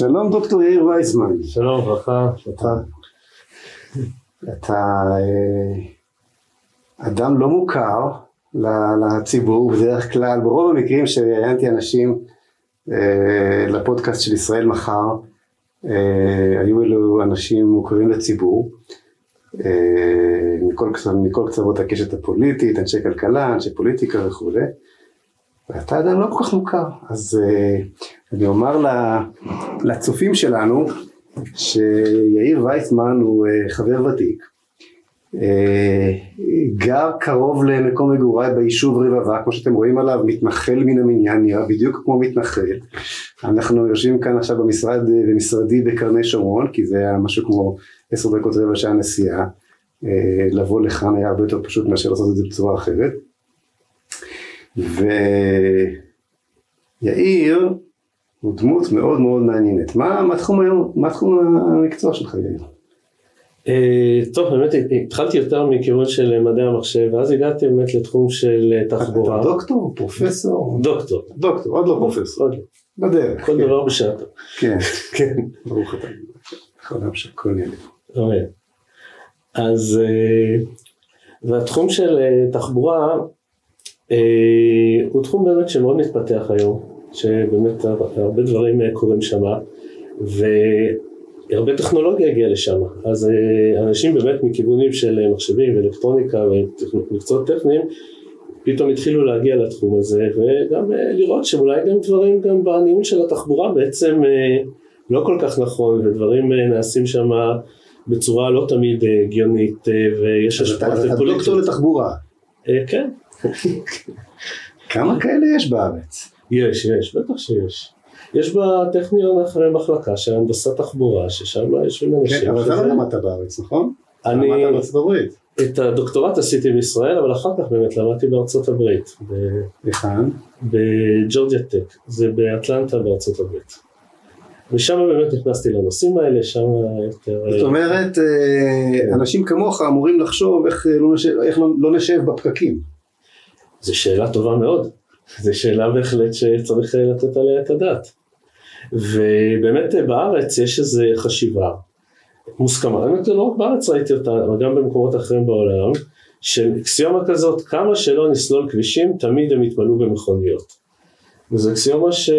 שלום דוקטור יאיר וייזמן. שלום, ברכה. אתה, אתה אה, אדם לא מוכר לציבור, בדרך כלל, ברוב המקרים שראיינתי אנשים אה, לפודקאסט של ישראל מחר, אה, היו אלו אנשים מוכרים לציבור. מכל, מכל קצוות הקשת הפוליטית, אנשי כלכלה, אנשי פוליטיקה וכולי. ואתה אדם לא כל כך מוכר, אז uh, אני אומר לצופים שלנו שיאיר וייסמן הוא uh, חבר ותיק, uh, גר קרוב למקום מגוריי ביישוב רבבה, כמו שאתם רואים עליו, מתנחל מן המניין, נראה בדיוק כמו מתנחל. אנחנו יושבים כאן עכשיו במשרד, במשרדי בקרני שומרון, כי זה היה משהו כמו עשר דקות רבע שעה נסיעה. לבוא לכאן היה הרבה יותר פשוט מאשר לעשות את זה בצורה אחרת. ויאיר הוא דמות מאוד מאוד מעניינת. מה, מה, תחום, היום, מה תחום המקצוע שלך יאיר? Uh, טוב באמת התחלתי יותר מכיוון של מדעי המחשב ואז הגעתי באמת לתחום של תחבורה. אתה דוקטור? פרופסור? דוקטור. דוקטור, עוד לא פרופסור. עוד לא. בדרך. כל דבר בשעתו. כן, כן. ברוך אתה. חולם שהכל ילד. אז uh, והתחום של uh, תחבורה אה, הוא תחום באמת שמאוד מתפתח היום, שבאמת הרבה דברים אה, קורים שם, והרבה טכנולוגיה הגיעה לשם, אז אה, אנשים באמת מכיוונים של מחשבים ואלקטרוניקה ומקצועות טכניים, פתאום התחילו להגיע לתחום הזה, וגם לראות שאולי גם דברים גם בניהול של התחבורה בעצם לא כל כך נכון, ודברים נעשים שם בצורה לא תמיד הגיונית, ויש השפעות פוליטיות. אתה דוקטור לתחבורה. כן. כמה כאלה יש בארץ? יש, יש, בטח שיש. יש בטכניון אחרי מחלקה של הנדסת תחבורה, ששם יושבים אנשים. כן, אבל אתה לא למדת בארץ, נכון? אני... למדת בארצות הברית. את הדוקטורט עשיתי בישראל, אבל אחר כך באמת למדתי בארצות הברית. היכן? בג'ורג'יה טק, זה באטלנטה בארצות הברית. ושם באמת נכנסתי לנושאים האלה, שם יותר... זאת אומרת, אה, אנשים כמוך אמורים לחשוב איך אה, לא לא, לא נשב בפקקים. זו שאלה טובה מאוד, זו שאלה בהחלט שצריך לתת עליה את הדעת. ובאמת בארץ יש איזו חשיבה מוסכמה, האמת לא רק בארץ ראיתי אותה, אבל גם במקומות אחרים בעולם, של אקסיומה כזאת, כמה שלא נסלול כבישים, תמיד הם יתמלאו במכוניות. וזו אקסיומה ש...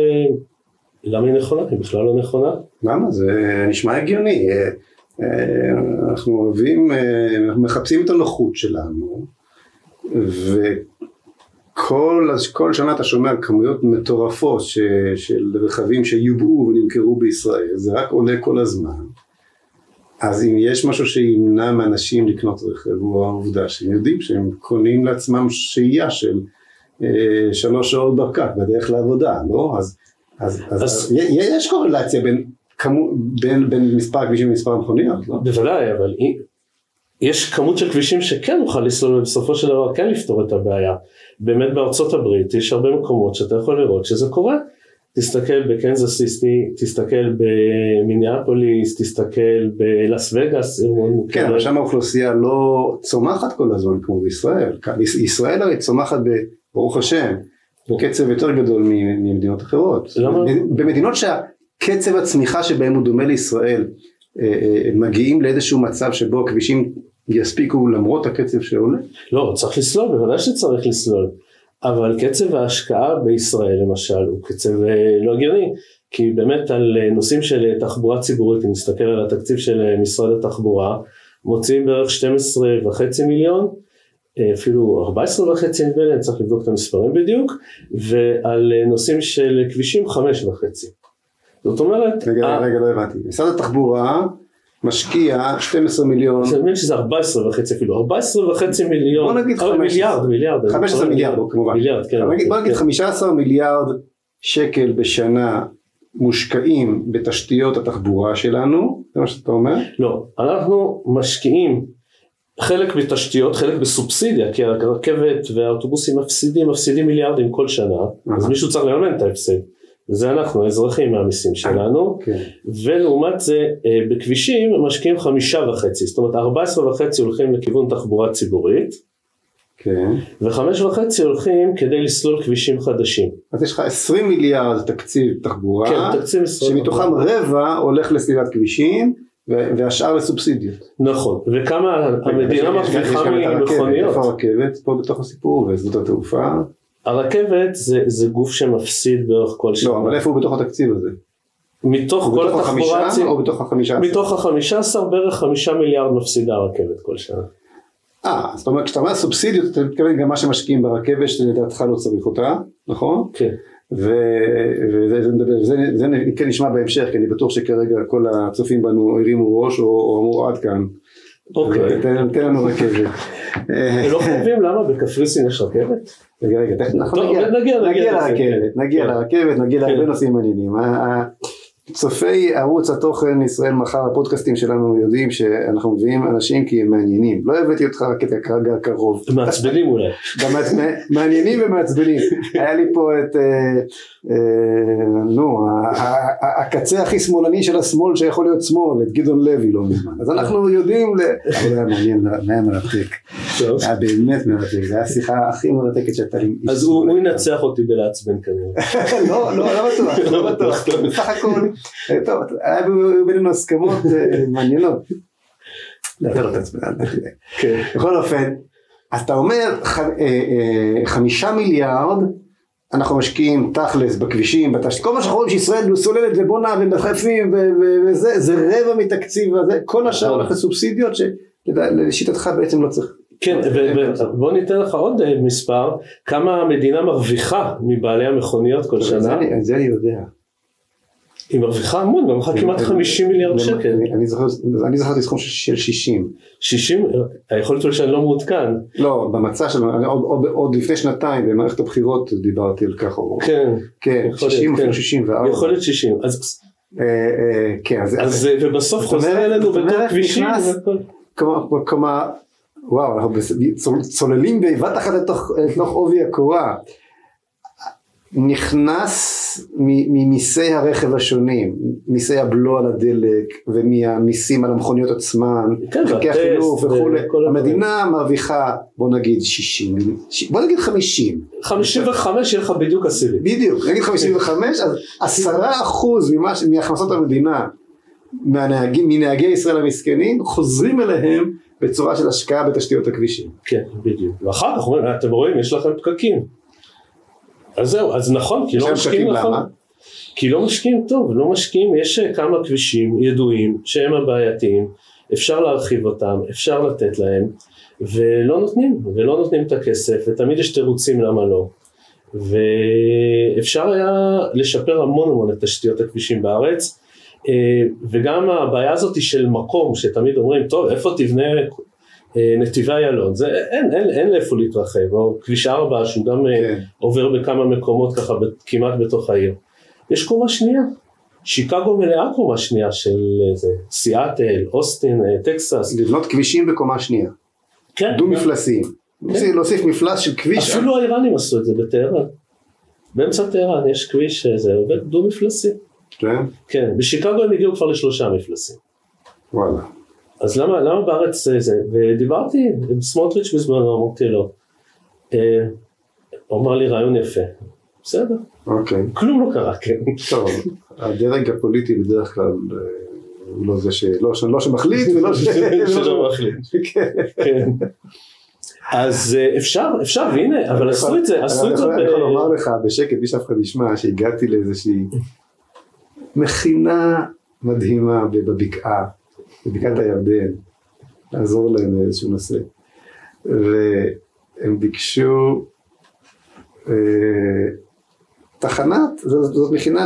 למה היא נכונה? היא בכלל לא נכונה. למה? זה נשמע הגיוני. אה, אה, אנחנו אוהבים, אה, אנחנו מחפשים את הנוחות שלנו, וכל כל שנה אתה שומע כמויות מטורפות ש, של רכבים שיובאו ונמכרו בישראל, זה רק עולה כל הזמן. אז אם יש משהו שימנע מאנשים לקנות רכב, הוא העובדה שהם יודעים שהם קונים לעצמם שהייה של אה, שלוש שעות בפקק בדרך לעבודה, לא? אז אז, אז, אז יש קורלציה בין, כמו, בין, בין מספר כבישים למספר מכוניות, לא? בוודאי, אבל יש כמות של כבישים שכן נוכל לסלול ובסופו של דבר כן לפתור את הבעיה. באמת בארצות הברית יש הרבה מקומות שאתה יכול לראות שזה קורה. תסתכל בקנזס סיסטי, תסתכל במיניאפוליס, תסתכל בלאס וגאס, כן, אבל שם האוכלוסייה לא צומחת כל הזמן כמו בישראל. ישראל הרי צומחת ברוך השם קצב יותר גדול ממדינות אחרות. למה? במדינות שהקצב הצמיחה שבהם הוא דומה לישראל, אה, אה, מגיעים לאיזשהו מצב שבו הכבישים יספיקו למרות הקצב שעולה? לא, צריך לסלול, בוודאי שצריך לסלול. אבל קצב ההשקעה בישראל למשל הוא קצב אה, לא הגיוני. כי באמת על נושאים של תחבורה ציבורית, אם נסתכל על התקציב של משרד התחבורה, מוציאים בערך 12 וחצי מיליון, אה, אפילו 14 וחצי נדמה לי, אני צריך לבדוק את המספרים בדיוק, ועל אה, נושאים של כבישים 5 וחצי. זאת אומרת... רגע, ה... רגע, לא הבנתי. משרד התחבורה משקיע 12 מיליון. אני מבין שזה 14 וחצי אפילו, 14 וחצי מיליון. בוא נגיד 15. מיליארד, מיליארד. 15 מיליארד, כמובן. מיליארד, כן. בוא נגיד, בוא נגיד 15 כן. מיליארד שקל בשנה מושקעים בתשתיות התחבורה שלנו, זה מה שאתה אומר? לא, אנחנו משקיעים חלק בתשתיות, חלק בסובסידיה, כי הרכבת והאוטובוסים מפסידים, מפסידים מיליארדים כל שנה, אז מישהו צריך לממן את ההפסד. זה אנחנו, האזרחים מהמיסים שלנו, okay. כן. ולעומת זה אה, בכבישים משקיעים חמישה וחצי, זאת אומרת ארבע עשרה וחצי הולכים לכיוון תחבורה ציבורית, כן. וחמש וחצי הולכים כדי לסלול כבישים חדשים. אז יש לך 20 מיליארד תקציב תחבורה, כן, תקציב. שמתוכם רבע הולך לסלילת כבישים, והשאר לסובסידיות. נכון, וכמה המדינה מרוויחה ממכוניות. איפה הרכבת פה בתוך הסיפור, ושדות התעופה? הרכבת זה, זה גוף שמפסיד באורך כל שנה. לא, אבל איפה הוא בתוך התקציב הזה? מתוך כל בתוך התחבורה החמישה הציבורית, או בתוך החמישה עשר? מתוך החמישה עשר בערך חמישה מיליארד מפסידה הרכבת כל שנה. אה, זאת אומרת, כשאתה אומר סובסידיות, אתה מתכוון גם מה שמשקיעים ברכבת, שלדעתך לא צריך אותה, נכון? כן. וזה זה, זה, זה, זה כן נשמע בהמשך, כי אני בטוח שכרגע כל הצופים בנו הרימו ראש או, או אמרו עד כאן. אוקיי. תן, תן לנו רכבת. לא חושבים למה בקפריסין יש רכבת? רגע, רגע, טוב, נגיע, לרכבת, כן. נגיע כן. לרכבת, נגיע כן. להרבה נושאים מעניינים. צופי ערוץ התוכן ישראל מחר, הפודקאסטים שלנו יודעים שאנחנו מביאים אנשים כי הם מעניינים. לא הבאתי אותך רק את כרגע הקרוב. מעצבנים אולי. גם מעניינים ומעצבנים. היה לי פה את, אה, אה, נו, הקצה הכי שמאלני של השמאל שיכול להיות שמאל, את גדעון לוי לא מזמן. אז אנחנו יודעים, היה מעניין, היה מרתק. זה היה באמת מרתק, זו הייתה השיחה הכי מרתקת שהייתה לי. אז הוא ינצח אותי בלעצבן כנראה. לא, לא, לא בטוח, לא בטוח. בסך הכל, אה, טוב, היה בינינו הסכמות אה, מעניינות. לא, אתה לא תעצבן, אל תדאג. כן. בכל אופן, אז אתה אומר אה, חמישה מיליארד אנחנו משקיעים תכלס בכבישים, בתשתית, כל מה שאנחנו רואים שישראל סוללת ובונה ומדחפים ו- ו- וזה, זה רבע מתקציב הזה, כל השאר הולך לסובסידיות שלשיטתך בעצם לא צריך. כן, ובוא ניתן לך עוד אה, מספר, כמה המדינה מרוויחה מבעלי המכוניות כל שנה. את זה אני יודע. היא מרוויחה המון, מרוויחה כמעט 50 מיליארד שקל. אני- זכרתי סכום של 60. 60, היכול להיות שאני לא מעודכן. לא, במצע שלנו, עוד- לפני שנתיים במערכת הבחירות דיברתי על כך. כן, כן, יכול להיות, 60 אפילו כן. 64. יכול להיות 60. אז אה, אה, כן, אז- ובסוף חוזר אלינו בתור כבישים. כמה, וואו, אנחנו צוללים בבת אחת לתוך, לתוך עובי הקורה. נכנס ממיסי הרכב השונים, מיסי הבלו על הדלק ומהמיסים על המכוניות עצמן, כן, חלקי החינוך וכולי. המדינה מרוויחה בוא נגיד 60, ש- בוא נגיד 50, 55 יהיה לך בדיוק עשירי. בדיוק, נגיד 55, אז עשרה אחוז ממה ש- מהכנסות המדינה מנהגי ישראל המסכנים חוזרים אליהם בצורה של השקעה בתשתיות הכבישים. כן, בדיוק. ואחר כך אומרים, אתם רואים, יש לכם פקקים. אז זהו, אז נכון, כי לא משקיעים נכון. למה? כי לא משקיעים טוב, לא משקיעים, יש אה, כמה כבישים ידועים שהם הבעייתיים, אפשר להרחיב אותם, אפשר לתת להם, ולא נותנים, ולא נותנים את הכסף, ותמיד יש תירוצים למה לא. ואפשר היה לשפר המון המון את תשתיות הכבישים בארץ, וגם הבעיה הזאת של מקום, שתמיד אומרים, טוב, איפה תבנה אה, נתיבי איילון, זה אין, אין, אין לאיפה להתרחב, או כביש 4 שהוא גם אה, כן. עובר בכמה מקומות ככה כמעט בתוך העיר. יש קומה שנייה, שיקגו מלאה קומה שנייה של איזה, סיאטל, אוסטין, אה, טקסס, לבנות כבישים בקומה שנייה, כן, דו מפלסיים, להוסיף- להוסיף מפלס של כביש, אפילו האיראנים עשו את זה בטהרן, באמצע טהרן יש כביש שזה עובד דו מפלסי, כן? כן, בשיקגו הם הגיעו כבר לשלושה מפלסים, וואלה, אז למה, למה בארץ זה, זה, ודיברתי עם סמוטריץ' בזמנו, אמרתי לו, אה, הוא אמר לי רעיון יפה, בסדר, אוקיי, כלום לא קרה, כן, טוב, הדרג הפוליטי בדרך כלל אה, הוא לא זה שלא לא שמחליט ולא ש... שלא מחליט. כן. כן. אז אה, אפשר, אפשר, והנה, אבל עשו את זה, עשו את זה, אני יכול לומר לך בשקט בלי שאף אחד ישמע שהגעתי לאיזושהי מכינה מדהימה בבקעה, בבקעת הירדן, לעזור להם באיזשהו נושא. והם ביקשו אה, תחנת, זאת, זאת מכינה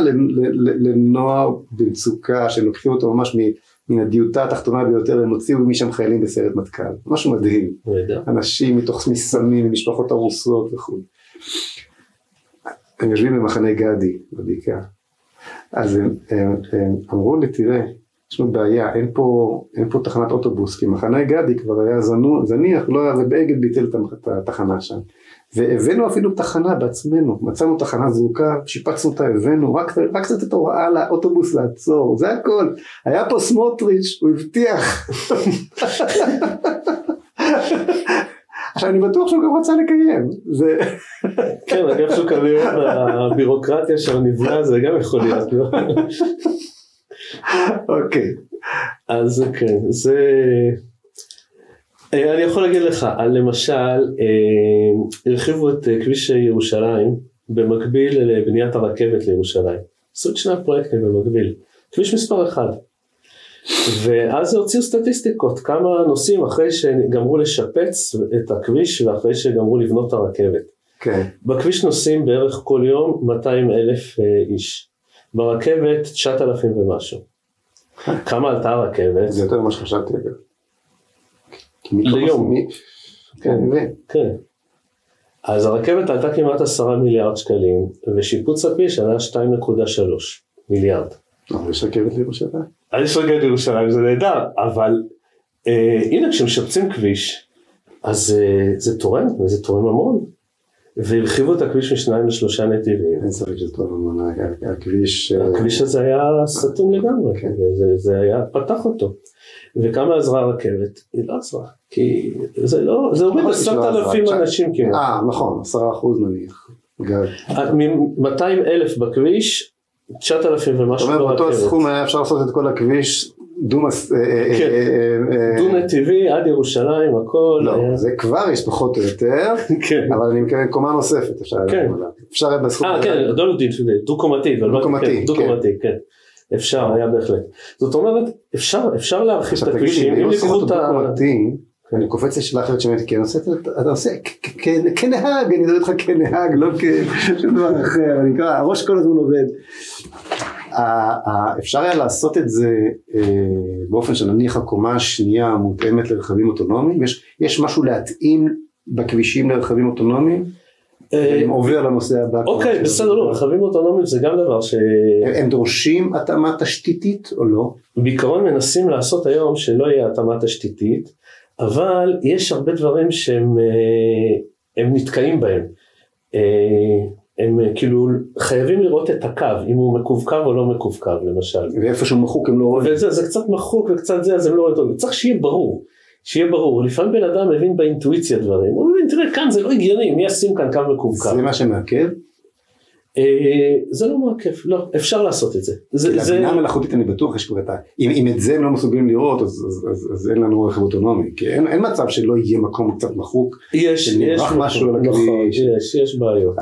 לנוער במצוקה, שהם לוקחים אותו ממש מ- מן הדיוטה התחתונה ביותר, הם הוציאו משם חיילים בסיירת מטכ"ל, משהו מדהים. אנשים מתוך מסמים, ממשפחות הרוסות וכו'. הם יושבים במחנה גדי בבקעה. אז הם, הם, הם אמרו לי, תראה, יש לנו בעיה, אין פה, אין פה תחנת אוטובוס, כי מחנה גדי כבר היה זנו, זניח, לא היה, ובאגד ביטל את התחנה שם. והבאנו אפילו תחנה בעצמנו, מצאנו תחנה זרוקה, שיפצנו אותה, הבאנו, רק, רק את הוראה לאוטובוס לעצור, זה הכל. היה פה סמוטריץ', הוא הבטיח. עכשיו אני בטוח שהוא גם רצה לקיים. זה... כן, אגב שהוא כנראה הבירוקרטיה שם נבנה, זה גם יכול להיות, לא? אוקיי. אז כן, זה... אה, אני יכול להגיד לך, למשל, אה, הרחיבו את אה, כביש ירושלים במקביל לבניית הרכבת לירושלים. עשו את שני הפרויקטים במקביל. כביש מספר אחד. ואז הוציאו סטטיסטיקות, כמה נוסעים אחרי שגמרו לשפץ את הכביש ואחרי שגמרו לבנות את הרכבת. כן. בכביש נוסעים בערך כל יום 200 אלף איש. ברכבת 9,000 ומשהו. כמה עלתה הרכבת? זה יותר ממה שחשבתי. ליום. כן, כן. אז הרכבת עלתה כמעט עשרה מיליארד שקלים, ושיפוץ הכביש עלה 2.3 מיליארד. אבל יש רכבת לירושלים. אז יש רכבת לירושלים, זה נהדר, אבל אה, הנה כשמשפצים כביש, אז אה, זה תורם, וזה תורם המון. והרחיבו את הכביש משניים לשלושה נתיבים. אין ספק שזה טוב המון, הכביש... אה, הכביש הזה היה סתום לגמרי, כן. וזה היה, פתח אותו. וכמה עזרה הרכבת? היא לא עזרה, כי זה לא, זה עומד עשרת אלפים אנשים כמעט. אה, נכון, עשרה אחוז נניח. מ-200 אלף בכביש, 9,000 ומשהו. זאת אומרת, באותו סכום היה אפשר לעשות את כל הכביש דו אה, כן. דו נתיבי עד ירושלים הכל. לא, זה כבר יש פחות או יותר, כן. אבל אני מתכוון קומה נוספת אפשר כן. אפשר בסכום. אה כן, לא דו קומתי. דו קומתי, דו קומתי, כן. אפשר, היה בהחלט. זאת אומרת, אפשר, להרחיב את הכבישים, אם ייקחו את ה... אני קופץ לשאלה אחרת שמעתי, כי אתה עושה כנהג, אני מדבר איתך כנהג, לא כשום דבר אחר, אני נקרא, הראש כל הזמן עובד. אפשר היה לעשות את זה אה, באופן שנניח הקומה השנייה מותאמת לרכבים אוטונומיים, יש משהו להתאים בכבישים לרכבים אוטונומיים? אה, עובר לנושא הבא. אוקיי, בסדר, לא, רכבים אוטונומיים זה גם דבר ש... הם דורשים התאמה תשתיתית או לא? בעיקרון מנסים לעשות היום שלא יהיה התאמה תשתיתית, אבל יש הרבה דברים שהם אה, נתקעים בהם. אה, הם כאילו חייבים לראות את הקו, אם הוא מקווקו או לא מקווקו למשל. ואיפה שהוא מחוק הם לא רואים. וזה זה קצת מחוק וקצת זה, אז הם לא רואים אותו. צריך שיהיה ברור. שיהיה ברור, לפעמים בן אדם מבין באינטואיציה דברים, הוא מבין, תראה כאן זה לא הגיוני, מי ישים כאן קו מקווקו. זה מה שמעכב? אה, זה לא מעכב, לא, אפשר לעשות את זה. זה לבינה המלאכותית אני בטוח יש כבר את ה... אם את זה הם לא מסוגלים לראות אז אין לנו רכב אוטונומי, כי אין מצב שלא יהיה מקום קצת מחוק, יש, יש, משהו על הכביש. נכון, יש, יש בעיות,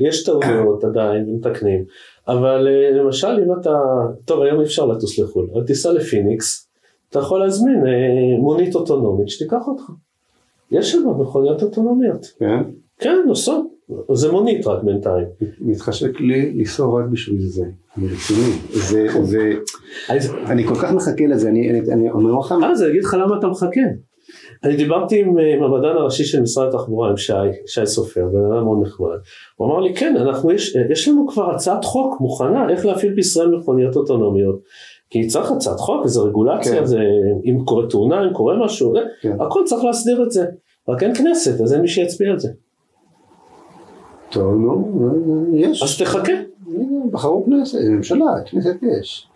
יש טעויות עדיין ומתקנים, אבל אה, למשל אם אתה, טוב היום אי אפשר לטוס לחו"ל, אבל תיסע לפיניקס, אתה יכול להזמין אה, מונית אוטונומית שתיקח אותך. יש שם מכוניות אוטונומיות. כן? כן, נוסעות. זה מונית רק בינתיים. מתחשק לי לנסוע רק בשביל זה. אני רציני. זה, זה, אני כל כך מחכה לזה, אני אומר לך... אה, אז אני אגיד לך למה אתה מחכה. אני דיברתי עם המדען הראשי של משרד התחבורה, עם שי, שי סופר, בן אדם מאוד נחמד. הוא אמר לי, כן, אנחנו, יש, יש לנו כבר הצעת חוק מוכנה איך להפעיל בישראל מכוניות אוטונומיות. כי צריך הצעת חוק, איזה רגולציה, כן. זה, אם קורה תאונה, אם קורה משהו, כן. הכל צריך להסדיר את זה. רק אין כנסת, אז אין מי שיצביע על זה. טוב, נו, יש. אז תחכה. בחרו כנסת, ממשלה, כנסת יש.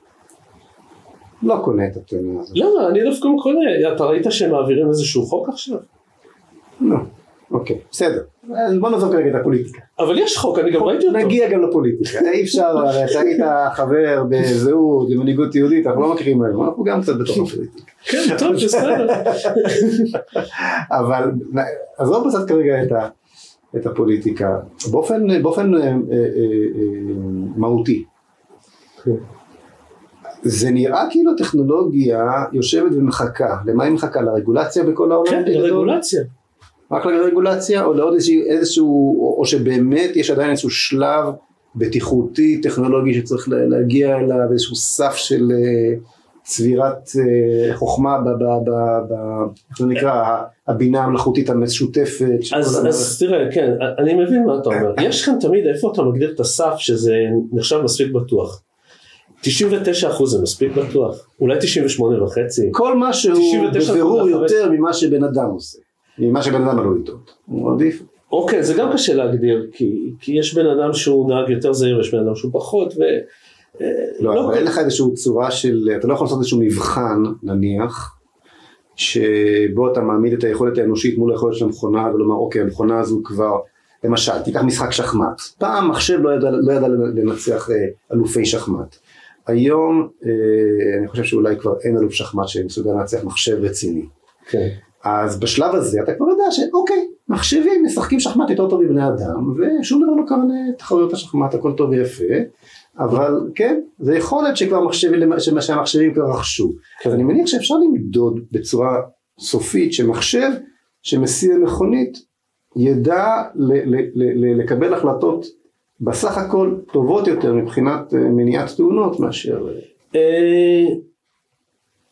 לא קונה את הטענה הזאת. למה? אני דווקא קונה. אתה ראית שהם מעבירים איזשהו חוק עכשיו? לא. אוקיי, בסדר. בוא נעזוב כרגע את הפוליטיקה. אבל יש חוק, אני גם ראיתי אותו. נגיע גם לפוליטיקה. אי אפשר, אתה היית חבר בזהות, במנהיגות יהודית, אנחנו לא מכירים היום, אנחנו גם קצת בתוך הפוליטיקה. כן, טוב, בסדר. אבל עזוב בצד כרגע את ה... את הפוליטיקה באופן, באופן אה, אה, אה, מהותי. זה נראה כאילו הטכנולוגיה יושבת ומחכה, למה היא מחכה? לרגולציה בכל העולם? כן, לרגולציה. רק לרגולציה או לעוד איזשהו, איזשהו, או שבאמת יש עדיין איזשהו שלב בטיחותי טכנולוגי שצריך להגיע אליו, איזשהו סף של צבירת חוכמה, איך זה נקרא, הבינה המלאכותית המשותפת. אז, אז תראה, כן, אני מבין מה אתה אומר. יש כאן תמיד, איפה אתה מגדיר את הסף שזה נחשב מספיק בטוח. 99 אחוז זה מספיק בטוח, אולי 98 וחצי. כל מה שהוא בבירור יותר ממה שבן אדם עושה, ממה שבן אדם עלול לטעות, הוא עדיף. אוקיי, זה גם קשה להגדיר, כי, כי יש בן אדם שהוא נהג יותר זהיר, יש בן אדם שהוא פחות, ו... לא, לא אבל אין לך איזושהי צורה של, אתה לא יכול לעשות איזשהו מבחן נניח, שבו אתה מעמיד את היכולת האנושית מול היכולת של המכונה ולומר אוקיי המכונה הזו כבר למשל תיקח משחק שחמט. פעם מחשב לא ידע, לא ידע לנצח אה, אלופי שחמט. היום אה, אני חושב שאולי כבר אין אלוף שחמט שמסוגל לנצח מחשב רציני. כן. אז בשלב הזה אתה כבר יודע שאוקיי מחשבים משחקים שחמט יותר טוב מבני אדם ושום דבר לא קרה לתחרויות השחמט הכל טוב ויפה אבל כן זה יכולת שכבר מחשבים, שהמחשבים כבר רכשו אז אני מניח שאפשר למדוד בצורה סופית שמחשב שמסיע מכונית ידע ל- ל- ל- לקבל החלטות בסך הכל טובות יותר מבחינת אה, מניעת תאונות מאשר אה,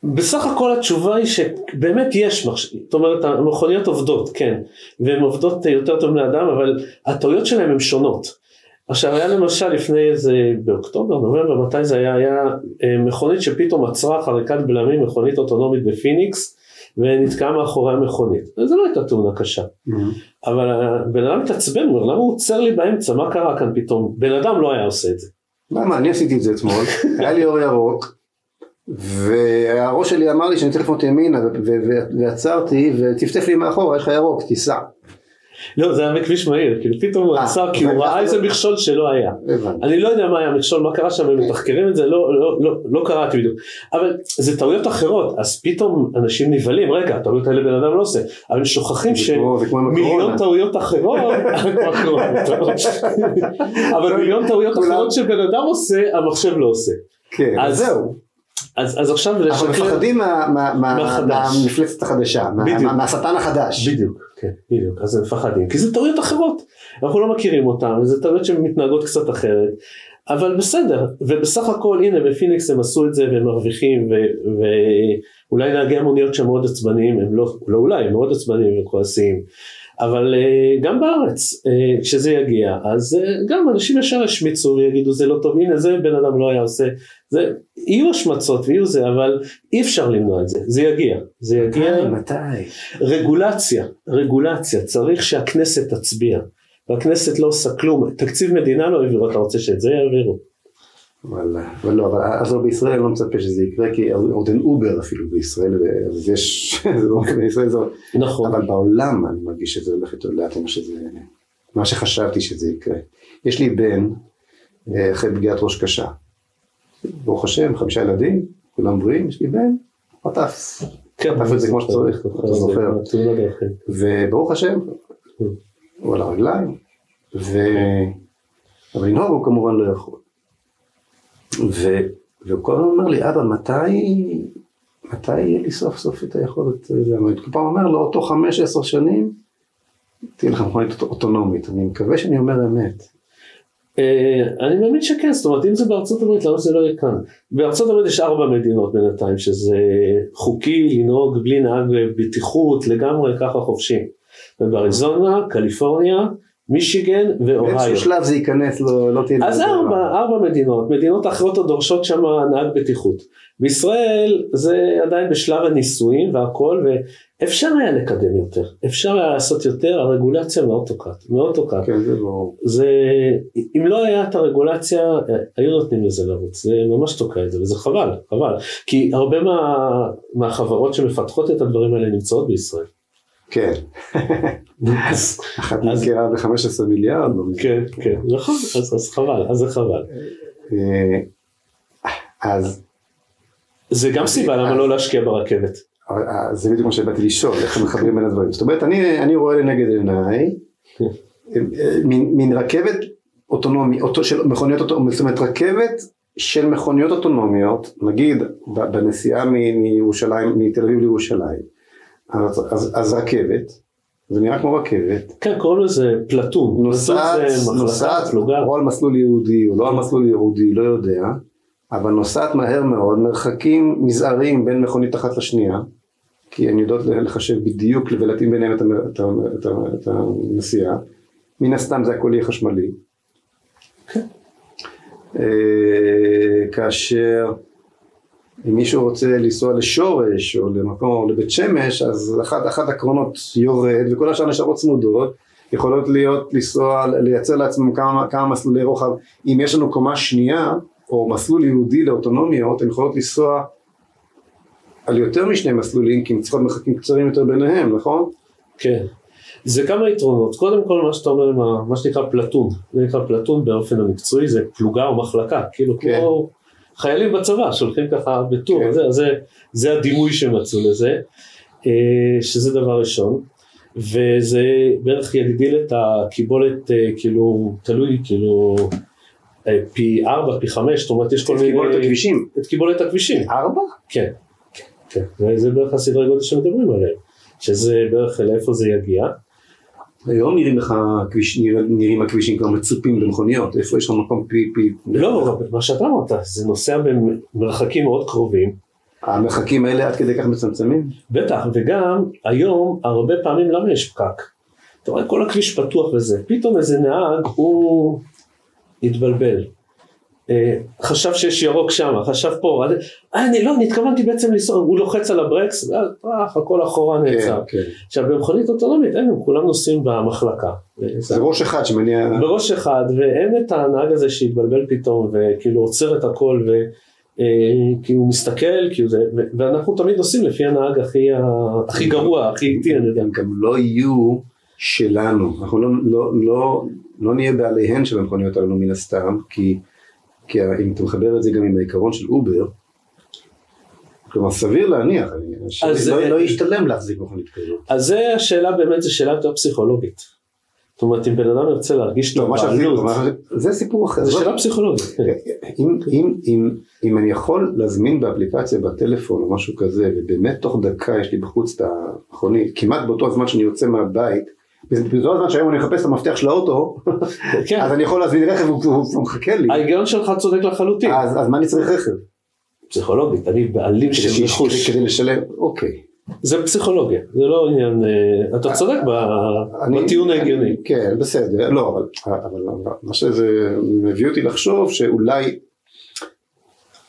בסך הכל התשובה היא שבאמת יש מחשבים, זאת אומרת המכוניות עובדות, כן, והן עובדות יותר טוב מבני אדם, אבל הטעויות שלהן הן שונות. עכשיו היה למשל לפני איזה, באוקטובר, נובמבר, מתי זה היה, היה אה, מכונית שפתאום עצרה חריקת בלמים, מכונית אוטונומית בפיניקס, ונתקעה מאחורי המכונית. זו לא הייתה תאונה קשה. Mm-hmm. אבל הבן אדם התעצבן, הוא אומר, למה הוא עוצר לי באמצע, מה קרה כאן פתאום? בן אדם לא היה עושה את זה. למה אני עשיתי את זה אתמול, היה לי אור ירוק והראש שלי אמר לי שאני צריך לפנות ימינה ועצרתי וטפטף לי מאחורה יש לך ירוק תיסע לא, זה היה בכביש מהיר, כאילו פתאום הוא אה, עצר כי הוא ראה איזה מכשול שלא היה. אני לא יודע מה היה המכשול, מה קרה שם, הם מתחקרים את זה, לא, לא, לא, לא קראתי בדיוק. אבל זה טעויות אחרות, אז פתאום אנשים נבהלים, רגע, הטעויות האלה בן אדם לא עושה, אבל הם שוכחים שמיליון. טעויות אחרות. אבל מיליון טעויות אחרות שבן אדם עושה, המחשב לא עושה. כן, אז זהו, אז אז עכשיו אנחנו מפחדים מה- מה- מה- מהחדש. מהמפלצת החדשה, מה- בדיוק. מה- מהשטן החדש. בדיוק, כן, בדיוק, אז הם מפחדים, כי זה טעויות אחרות, אנחנו לא מכירים אותן, וזה טעויות שמתנהגות קצת אחרת, אבל בסדר, ובסך הכל הנה בפיניקס הם עשו את זה והם מרוויחים, ו- ואולי נהגי המוניות שם מאוד עצבניים, הם לא, לא אולי, הם מאוד עצבניים וכועסים, אבל אה, גם בארץ, אה, כשזה יגיע, אז אה, גם אנשים ישר ישמיצו ויגידו זה לא טוב, הנה זה בן אדם לא היה עושה, זה, יהיו השמצות ויהיו זה, אבל אי אפשר למנוע את זה, זה יגיע, זה יגיע. מתי? רגולציה, רגולציה, צריך שהכנסת תצביע, והכנסת לא עושה כלום, תקציב מדינה לא העבירו, אתה רוצה שאת זה יעבירו? וואלה, אבל לא, אבל עזוב בישראל אני לא מצפה שזה יקרה כי עוד אין אובר אפילו בישראל, אז יש, זה לא בישראל זה, נכון, אבל בעולם אני מרגיש שזה הולך יותר לאט ממה שזה, מה שחשבתי שזה יקרה. יש לי בן אה, אחרי פגיעת ראש קשה, ברוך השם, חמישה ילדים, כולם בריאים, יש לי בן, חטף, כן, חטף את זה כמו שצריך, אתה זוכר. תאונת דרכים. וברוך השם, הוא על הרגליים, ו... אבל לנהוג הוא כמובן לא יכול. והוא כל הזמן אומר לי, אבא, מתי, מתי יהיה לי סוף סוף את היכולת, זה, אני כל פעם אומר לו, אותו חמש עשר שנים, תהיה לך מכונית אוטונומית, אני מקווה שאני אומר אמת. אה, אני מאמין שכן, זאת אומרת אם זה בארצות הברית למה זה לא יהיה כאן? בארצות הברית יש ארבע מדינות בינתיים שזה חוקי לנהוג בלי נהג בטיחות לגמרי ככה חופשי. ובאריזונה, קליפורניה, מישיגן ואוהיו. באיזשהו שלב זה ייכנס, לא, לא תהיה... אז ארבע. ארבע מדינות, מדינות אחרות עוד דורשות שם נהג בטיחות. בישראל זה עדיין בשלב הניסויים והכל, ואפשר היה לקדם יותר, אפשר היה לעשות יותר, הרגולציה מאוד תוקעת, מאוד תוקעת. כן, זה ברור. זה, אם לא היה את הרגולציה, היו נותנים לזה לרוץ, זה ממש תוקע את זה, וזה חבל, חבל. כי הרבה מה, מהחברות שמפתחות את הדברים האלה נמצאות בישראל. כן. אז, אחת נזכרה ב-15 מיליארד. לא. כן, כן, נכון, אז, חבל, אז זה חבל. אה, אז זה גם סיבה למה לא להשקיע ברכבת. אה, זה בדיוק מה שבאתי לשאול, איך מחברים בין הדברים. זאת אומרת, אני, רואה לנגד עיניי כן. אה, מין, רכבת אוטונומי, אוטו, של מכוניות אוטונומיות, זאת אומרת רכבת של מכוניות אוטונומיות, נגיד בנסיעה מירושלים, מתל אביב לירושלים, אז, אז, אז רכבת, זה נראה כמו רכבת, כן, קוראים לזה פלטון. נוסעת, נוסעת. או על מסלול יהודי או לא על מסלול יהודי, לא יודע, אבל נוסעת מהר מאוד, מרחקים מזעריים בין מכונית אחת לשנייה, כי הן יודעות לחשב בדיוק ולהתאים ביניהם את, את, את, את הנסיעה, מן הסתם זה הכל יהיה חשמלי. כן. אה, כאשר אם מישהו רוצה לנסוע לשורש או למקום או לבית שמש אז אחת, אחת הקרונות יורד וכל השאר נשארות צמודות יכולות להיות לנסוע לייצר לעצמם כמה, כמה מסלולי רוחב אם יש לנו קומה שנייה או מסלול ייעודי לאוטונומיות הן יכולות לנסוע על יותר משני מסלולים, כי צריכות מרחקים קצרים יותר ביניהם, נכון? כן. זה כמה יתרונות, קודם כל מה שאתה אומר, מה, מה שנקרא פלטון, זה נקרא פלטון באופן המקצועי, זה פלוגה או מחלקה, כאילו כן. כמו חיילים בצבא שהולכים ככה בטור, כן. זה, זה, זה הדימוי שמצאו לזה, אה, שזה דבר ראשון, וזה בערך יגדיל את הקיבולת, אה, כאילו, תלוי, כאילו, אה, פי ארבע, פי חמש, זאת אומרת יש כל מיני... את קיבולת הכבישים. את קיבולת הכבישים. ארבע? כן, כן, כן, וזה בערך הסדרי גודל שמדברים עליהם, שזה בערך לאיפה זה יגיע. היום נראים לך, כביש, נראים הכבישים כבר מצופים במכוניות, איפה יש לך מקום פי פי... לא, מה שאתה אמרת, זה נוסע במרחקים מאוד קרובים. המרחקים האלה עד כדי כך מצמצמים? בטח, וגם היום הרבה פעמים למה יש פקק? אתה רואה כל הכביש פתוח וזה, פתאום איזה נהג הוא התבלבל. אה, חשב שיש ירוק שם, חשב פה, אה, אני לא, אני התכוונתי בעצם לנסוע, הוא לוחץ על הברקס, ואז הכל אחורה כן, נעצר. כן, כן. עכשיו במכונית אוטונומית, אין, כולם נוסעים במחלקה. זה ראש אחד שמניע... בראש אחד, ואין את הנהג הזה שהתבלבל פתאום, וכאילו עוצר את הכל, ו... אה, כי הוא מסתכל, כי הוא זה, ואנחנו תמיד עושים לפי הנהג הכי, הכי גרוע, הכי איטי, אני יודע. גם לא יהיו שלנו, אנחנו לא, לא, לא, לא נהיה בעליהן של המכוניות האלו מן הסתם, כי כי אם אתה מחבר את זה גם עם העיקרון של אובר, כלומר סביר להניח, שלא לא ישתלם להחזיק מכונית כזאת. אז זה השאלה באמת, זו שאלה יותר פסיכולוגית. זאת אומרת אם בן אדם ירצה להרגיש לא, את הבעלות, זה סיפור אחר. זה שאלה פסיכולוגית. כן. אם, אם, אם, אם אני יכול להזמין באפליקציה בטלפון או משהו כזה, ובאמת תוך דקה יש לי בחוץ את המכונית, כמעט באותו הזמן שאני יוצא מהבית, באותו הזמן שהיום אני מחפש את המפתח של האוטו, כן. אז אני יכול להזמין רכב והוא מחכה לי. ההיגיון שלך צודק לחלוטין. אז, אז מה אני צריך רכב? פסיכולוגית, אני בעלים של רכוש. כדי לשלם, אוקיי. זה פסיכולוגיה, זה לא עניין, אה, אתה צודק בטיעון ההגיוני. כן, בסדר, לא, אבל, אבל מה שזה מביא אותי לחשוב שאולי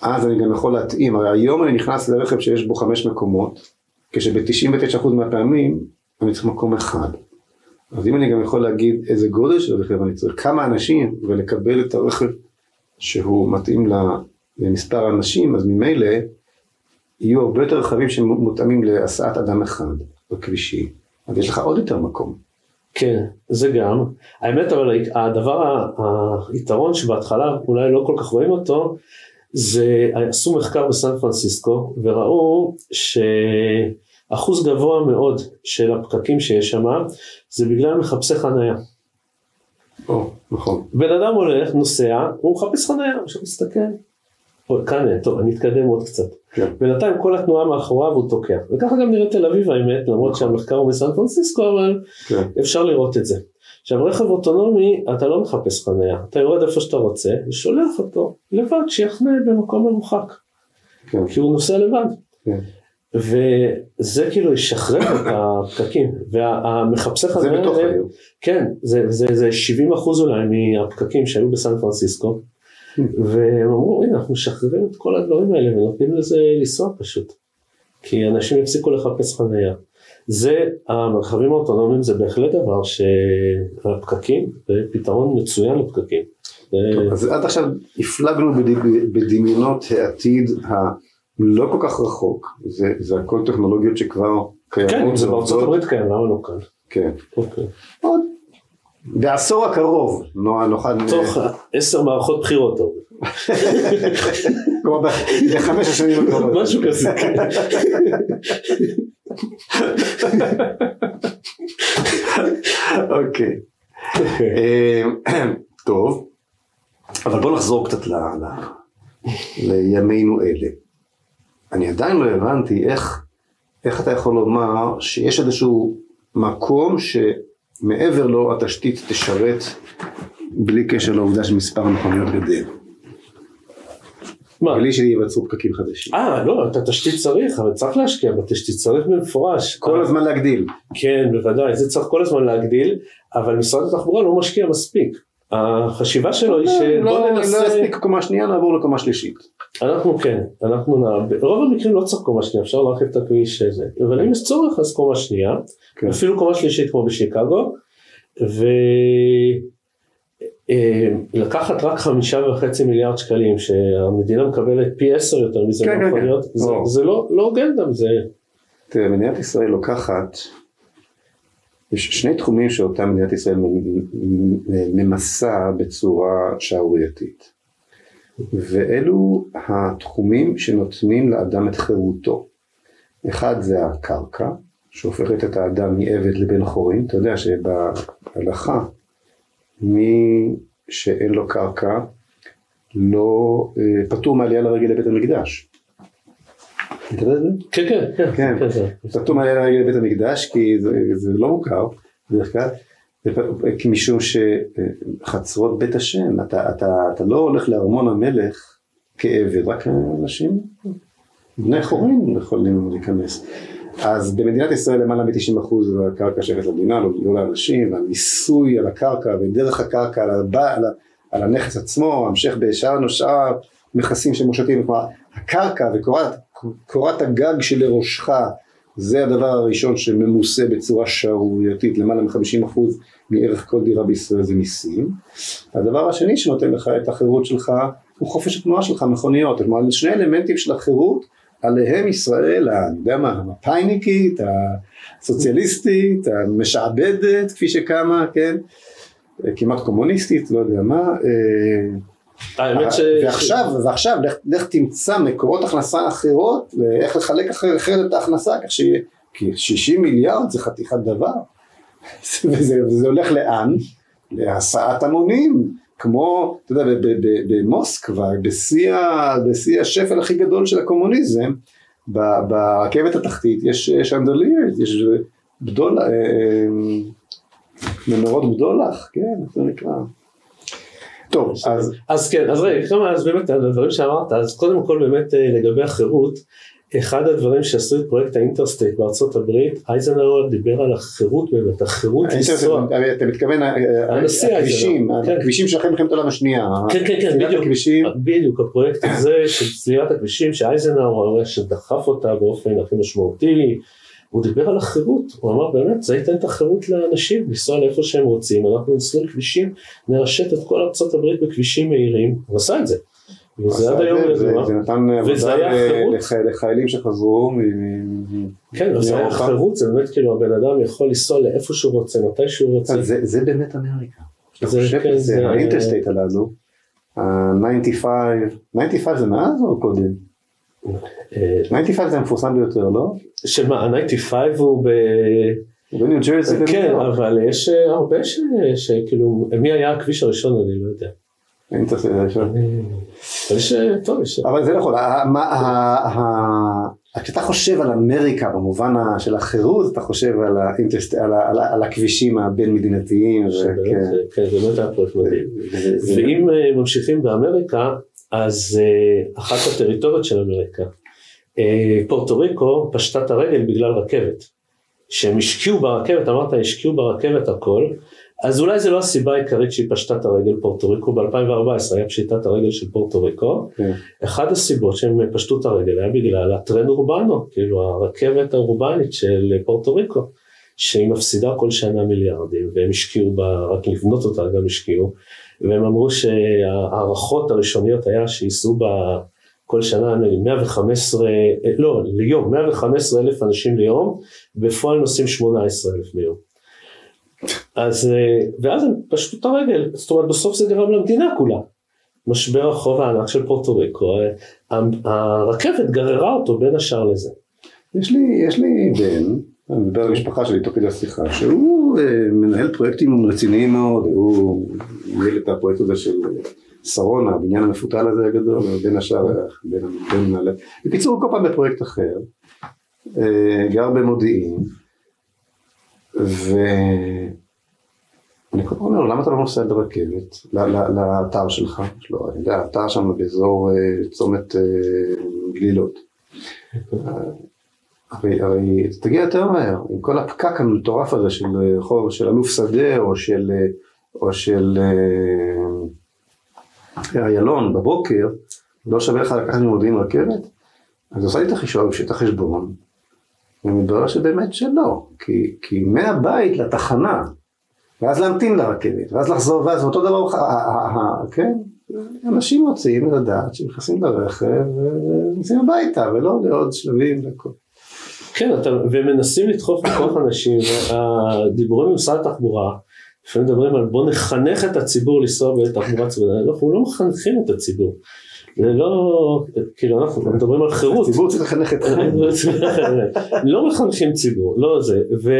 אז אני גם יכול להתאים, הרי היום אני נכנס לרכב שיש בו חמש מקומות, כשב-99% מהפעמים אני צריך מקום אחד. אז אם אני גם יכול להגיד איזה גודל של רכב אני צריך, כמה אנשים, ולקבל את הרכב שהוא מתאים למספר האנשים, אז ממילא יהיו הרבה יותר רכבים שמותאמים להסעת אדם אחד בכבישי, אז יש לך עוד יותר מקום. כן, זה גם. האמת אבל הדבר, היתרון שבהתחלה אולי לא כל כך רואים אותו, זה עשו מחקר בסן פרנסיסקו וראו ש... אחוז גבוה מאוד של הפקקים שיש שם זה בגלל מחפשי חנייה. או, נכון. בן אדם הולך, נוסע, הוא מחפש חנייה, עכשיו מסתכל. כאן, טוב, אני אתקדם עוד קצת. כן. בינתיים כל התנועה מאחוריו הוא תוקע. וככה גם נראה תל אביב האמת, למרות. שהמחקר הוא בסן פרנסיסקו, אבל כן. אפשר לראות את זה. עכשיו רכב אוטונומי, אתה לא מחפש חניה, אתה יורד איפה שאתה רוצה, ושולח אותו לבד שיחנה במקום מרוחק. כן. כי הוא נוסע לבד. כן. וזה כאילו ישחרר את הפקקים, והמחפשי חניה זה בתוך העיר. כן, זה, זה, זה 70 אחוז אולי מהפקקים שהיו בסן פרנסיסקו. והם אמרו הנה אנחנו משחררים את כל הדברים האלה ונותנים לזה לנסוע פשוט, כי אנשים יפסיקו לחפש חניה. זה, המרחבים האוטונומיים זה בהחלט דבר שהפקקים, זה פתרון מצוין לפקקים. טוב, אז עד עכשיו הפלגנו בדמיונות העתיד לא כל כך רחוק, זה, זה הכל טכנולוגיות שכבר קיימות. כן, זה בארצות הברית קיים, למה לא כאן? כן. אוקיי. עוד בעשור הקרוב נוכל... תוך עשר מערכות בחירות. כלומר בחמש השנים הקרובות. משהו כזה, כן. אוקיי. אוקיי. אה, טוב, אבל בוא נחזור קצת לימינו אלה. אני עדיין לא הבנתי איך, איך אתה יכול לומר שיש איזשהו מקום שמעבר לו התשתית תשרת בלי קשר לעובדה שמספר המכוניות גדל. מה? בלי שייווצרו פקקים חדשים. אה, לא, את התשתית צריך, אבל צריך להשקיע בתשתית, צריך במפורש. כל הזמן להגדיל. כן, בוודאי, זה צריך כל הזמן להגדיל, אבל משרד התחבורה לא משקיע מספיק. החשיבה שלו היא שבוא לא, ננסה... לא יספיק קומה שנייה, נעבור לקומה שלישית. אנחנו כן, אנחנו נע... ברוב המקרים לא צריך קומה שנייה, אפשר להרחיב את הכביש הזה, אבל אם יש צורך אז קומה שנייה, כן. אפילו קומה שלישית כמו בשיקגו, אה, לקחת רק חמישה וחצי מיליארד שקלים שהמדינה מקבלת פי עשר יותר מזה כן, כן, כן. זה. זה לא לא הוגן גם זה תראה, מדינת ישראל לוקחת, יש שני תחומים שאותם מדינת ישראל ממסה בצורה שערורייתית. ואלו התחומים שנותנים לאדם את חירותו. אחד זה הקרקע, שהופכת את האדם מעבד לבן חורין. אתה יודע שבהלכה, מי שאין לו קרקע, לא אה, פטור מעלייה לרגל לבית המקדש. אתה יודע את זה? כן כן כן, כן. כן, כן. פטור מעלייה לרגל לבית המקדש כי זה, לא מוכר בדרך כלל, משום שחצרות בית השם, אתה, אתה, אתה לא הולך לארמון המלך כעבד, רק אנשים, בני חורים יכולים להיכנס. אז במדינת ישראל למעלה מ-90% מהקרקע שייכת למדינה, לא, לא לאנשים, והמיסוי על הקרקע ודרך הקרקע על, הבא, על, על הנכס עצמו, המשך בשאר שאר מכסים שמושתים, כלומר הקרקע וקורת קורת הגג שלראשך זה הדבר הראשון שממוסה בצורה שערורייתית, למעלה מ-50% מערך כל דירה בישראל זה מיסים. הדבר השני שנותן לך את החירות שלך הוא חופש התנועה שלך, מכוניות. כלומר, שני אלמנטים של החירות, עליהם ישראל, אני יודע מה, המפאיניקית, הסוציאליסטית, המשעבדת, כפי שקמה, כן, כמעט קומוניסטית, לא יודע מה. ש... ועכשיו, ועכשיו לך, לך תמצא מקורות הכנסה אחרות ואיך לחלק אחר- אחרת את ההכנסה כך שיהיה, כי 60 מיליארד זה חתיכת דבר וזה, וזה הולך לאן? להסעת המונים כמו, אתה יודע, במוסקבה, בשיא בשיא השפל הכי גדול של הקומוניזם, ב- ברכבת התחתית יש שנדליות, יש בדול, אה, אה, מנורות בדולח, כן, זה נקרא. טוב, אז אז כן, אז רגע, כמה, אז באמת על הדברים שאמרת, אז קודם כל באמת אה, לגבי החירות, אחד הדברים שעשו את פרויקט ה Interstate בארצות הברית, אייזנהאואר דיבר על החירות באמת, החירות לנסוע. אתה מתכוון אה, הנשיא הכבישים, כן. הכבישים של אחרי מלחמת העולם השנייה, כן, כן, כן, בדיוק. בדיוק, הפרויקט הזה של סלילת הכבישים, שאייזנהאואר שדחף אותה באופן הכי משמעותי, הוא דיבר על החירות, הוא אמר באמת, זה ייתן את החירות לאנשים לנסוע לאיפה שהם רוצים, אנחנו נסלול כבישים, נרשת את כל ארצות הברית בכבישים מהירים, הוא עשה את זה. וזה עד היום זה- ידוע. זה נתן עבודה לחיילים שחזרו מ- כן, זה היה. חירות, זה באמת כאילו הבן אדם יכול לנסוע לאיפה שהוא רוצה, מתי שהוא רוצה. זה זה באמת אמריקה. אתה זה- חושב כן, על זה, זה- האינטרסטייט הללו, ה-95, 95 זה מאז או קודם? אה, 95 זה המפורסם ביותר, לא? שמה, ה-95 הוא ב... בניו ג'רזי כן, בניו יורק. אבל יש אה, הרבה שכאילו, מי היה הכביש הראשון אני לא יודע. ה Interstate הראשון. אני- אבל יש, אה, טוב, יש... אבל זה נכון, כשאתה חושב על אמריקה במובן של החירות, אתה חושב על הכבישים הבין מדינתיים, אה, כן, זה באמת היה פרויקט מדהים. ואם אה, ממשיכים באמריקה, אז אה, אחת הטריטוריות של אמריקה, אה, פורטו ריקו פשטה את הרגל בגלל רכבת. שהם השקיעו ברכבת, אמרת השקיעו ברכבת הכל, אז אולי זה לא הסיבה העיקרית שהיא פשטה את הרגל פורטו ריקו, ב-2014 היה פשיטת הרגל של פורטו ריקו, כן. אחד הסיבות שהם פשטו את הרגל היה בגלל הטרנד אורבנו, כאילו הרכבת האורבנית של פורטו ריקו, שהיא מפסידה כל שנה מיליארדים, והם השקיעו בה, רק לבנות אותה גם השקיעו, והם אמרו שההערכות הראשוניות היה שייסעו בה כל שנה נגיד 115, לא, ליום, 115 אלף אנשים ליום, בפועל נוסעים 18 אלף ביום. אז, אה, ואז הם פשטו את הרגל, זאת אומרת בסוף זה גרם למדינה כולה. משבר החוב הענק של פורטו ריקו, אה, הרכבת גררה אותו בין השאר לזה. יש לי, יש לי בן, אני מדבר על המשפחה שלי תוך כדי השיחה, שהוא אה, מנהל פרויקטים רציניים מאוד, הוא ניהל את הפרויקט הזה של שרונה, הבניין המפותל הזה הגדול, בין השאר, בין מנהלי, בקיצור הוא כל פעם בפרויקט אחר, אה, גר במודיעין, ואני כל פעם אומר לו, למה אתה לא נוסע ברכבת לאתר שלך? יש לו, אני יודע, אתר שם באזור אה, צומת גלילות. הרי, הרי תגיע יותר מהר, עם כל הפקק המטורף הזה של אה, חוב, של אלוף שדה או של, אה, או של אה, איילון בבוקר, לא שווה לך לקחת ממודיעין רכבת? אז עושה לי את החישוב, את החשבון, ומתברר שבאמת שלא, כי, כי מהבית לתחנה ואז להמתין לרכבת, ואז לחזור, ואז אותו דבר, ה- ה- ה- כן, אנשים רוצים לדעת שנכנסים לרכב ונוסעים הביתה, ולא לעוד שלבים והכל. כן, אתה, ומנסים לדחוף בכוח אנשים, והדיבורים במשרד התחבורה, לפעמים מדברים על בוא נחנך את הציבור לנסוע בתחבורה ציבורית, אנחנו לא מחנכים את הציבור. זה לא, כאילו אנחנו מדברים על חירות. הציבור צריך לחנך אתכם. לא מחנכים ציבור, לא זה, ו...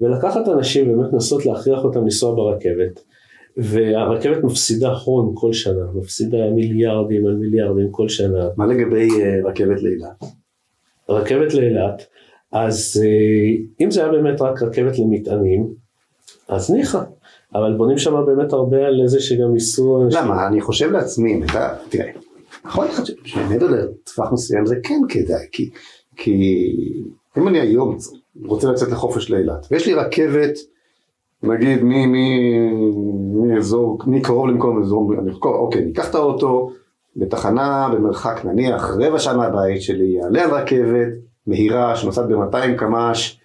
ולקחת אנשים באמת לנסות להכריח אותם לנסוע ברכבת, והרכבת מפסידה הון כל שנה, מפסידה מיליארדים על מיליארדים כל שנה. מה לגבי אה, רכבת לאילת? רכבת לאילת, אז אה, אם זה היה באמת רק רכבת למטענים, אז ניחא, אבל בונים שם באמת הרבה על זה שגם ייסעו. למה? אני חושב לעצמי, תראה, יכול להיות שמעבר לטווח מסוים זה כן כדאי, כי, כי אם אני היום רוצה לצאת לחופש לאילת, ויש לי רכבת, נגיד מאזור, מקרוב למקום אזור, אוקיי, ניקח את האוטו בתחנה במרחק נניח רבע שעה מהבית שלי, יעלה על רכבת מהירה שנוסעת ב-200 קמ"ש,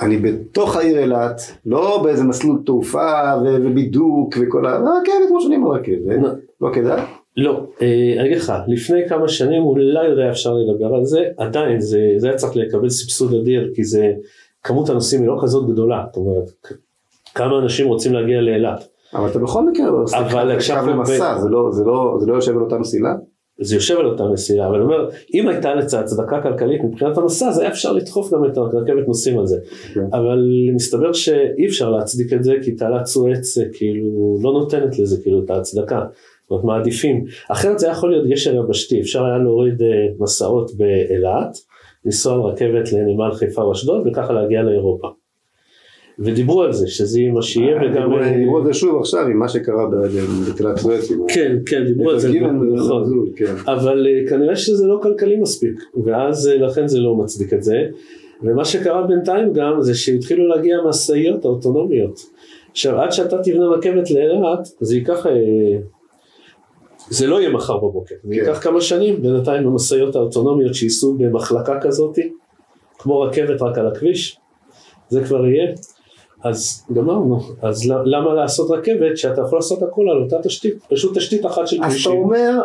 אני בתוך העיר אילת, לא באיזה מסלול תעופה ו- ובידוק וכל ה... הרכבת כמו שאני אומר רכבת, לא. כדאי? לא, אה, אני אגיד לך, לפני כמה שנים אולי עוד היה אפשר לדבר על זה, עדיין זה, זה היה צריך לקבל סבסוד אדיר, כי זה, כמות הנוסעים היא לא כזאת גדולה, זאת אומרת, כמה אנשים רוצים להגיע לאילת. אבל אתה בכל מקרה עושה אבל עכשיו קו למסע, זה לא- זה לא זה לא יושב על אותה מסילה? זה יושב על אותה מסילה, אבל אני אומר, אם הייתה לצד הצדקה כלכלית מבחינת המסע, זה היה אפשר לדחוף גם את הרכבת נוסעים על זה. כן. אבל מסתבר שאי אפשר להצדיק את זה, כי תעלת סואץ אה, כאילו לא נותנת לזה כאילו את ההצדקה. זאת אומרת מעדיפים. אחרת זה יכול להיות גשר יבשתי, אפשר היה להוריד אה, מסעות באילת, לנסוע על רכבת לנמל חיפה או אשדוד וככה להגיע לאירופה. ודיברו על זה, שזה יהיה מה שיהיה וגם... דיברו- על זה שוב עכשיו עם מה שקרה בתחילת סואץ. כן, כן, דיברו על זה, נכון. כן. אבל אה, כנראה שזה לא כלכלי מספיק, ואז אה, לכן זה לא מצדיק את זה. ומה שקרה בינתיים גם זה שהתחילו להגיע משאיות האוטונומיות. עכשיו עד שאתה תבנה רכבת לאילת זה ייקח, אה, זה לא יהיה מחר בבוקר, זה כן. ייקח כמה שנים, בינתיים המשאיות האוטונומיות שייסעו במחלקה כזאת, כמו רכבת רק על הכביש, זה כבר יהיה. אז גמרנו, אז למה לעשות רכבת שאתה יכול לעשות הכל על אותה תשתית, פשוט תשתית אחת של אז אתה כבישים. אומר,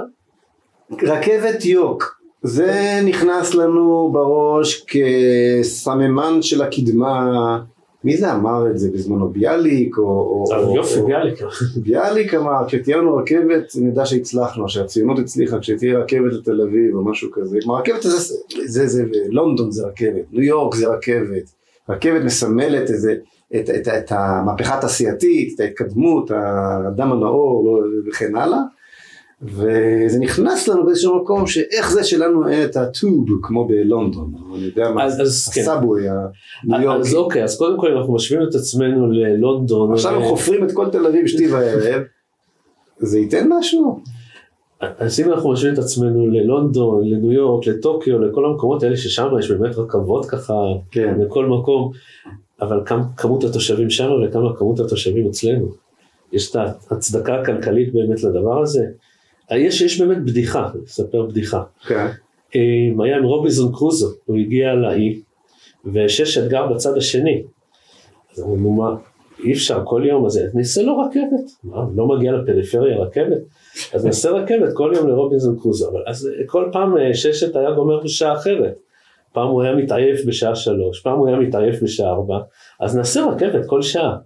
רכבת יוק, זה נכנס לנו בראש כסממן של הקדמה, מי זה אמר את זה בזמנו, ביאליק או... או- יופי, ביאליק. ביאליק אמר, כשתהיה לנו רכבת נדע שהצלחנו, שהציונות הצליחה, כשתהיה רכבת לתל אביב או משהו כזה, כלומר רכבת זה, זה, זה, זה, לונדון זה רכבת, ניו יורק זה רכבת, רכבת מסמלת איזה, את, את, את המהפכה התעשייתית, את ההתקדמות, האדם הנאור לא, וכן הלאה, וזה נכנס לנו באיזשהו מקום שאיך זה שלנו אין את הטוב כמו בלונדון, אני יודע מה, אז- אז כן. הסאבווי הניו אז יורקי, אוקיי, אז קודם כל אנחנו משווים את עצמנו ללונדון. עכשיו הם ו- חופרים את כל תל אביב שתי וערב, זה ייתן משהו? אז אם אנחנו משווים את עצמנו ללונדון, לניו יורק, לטוקיו, לכל המקומות האלה ששם יש באמת רכבות ככה כן. לכל מקום, אבל כמה כמות התושבים שם וכמה כמות התושבים אצלנו. יש את ההצדקה הכלכלית באמת לדבר הזה. יש, יש באמת בדיחה, אני אספר בדיחה. כן. אה, היה עם רובינזון קרוזו, הוא הגיע לאי, ושש אתגר בצד השני. אז אמרו, נו מה, אי אפשר כל יום, אז נעשה לו רכבת. מה, לא מגיע לפריפריה רכבת? אז נעשה רכבת כל יום לרובינזון קרוזו. אבל אז אה, כל פעם אה, ששת היה גומר בשעה אחרת. פעם הוא היה מתעייף בשעה שלוש, פעם הוא היה מתעייף בשעה ארבע, אז נעשה רכבת כל שעה.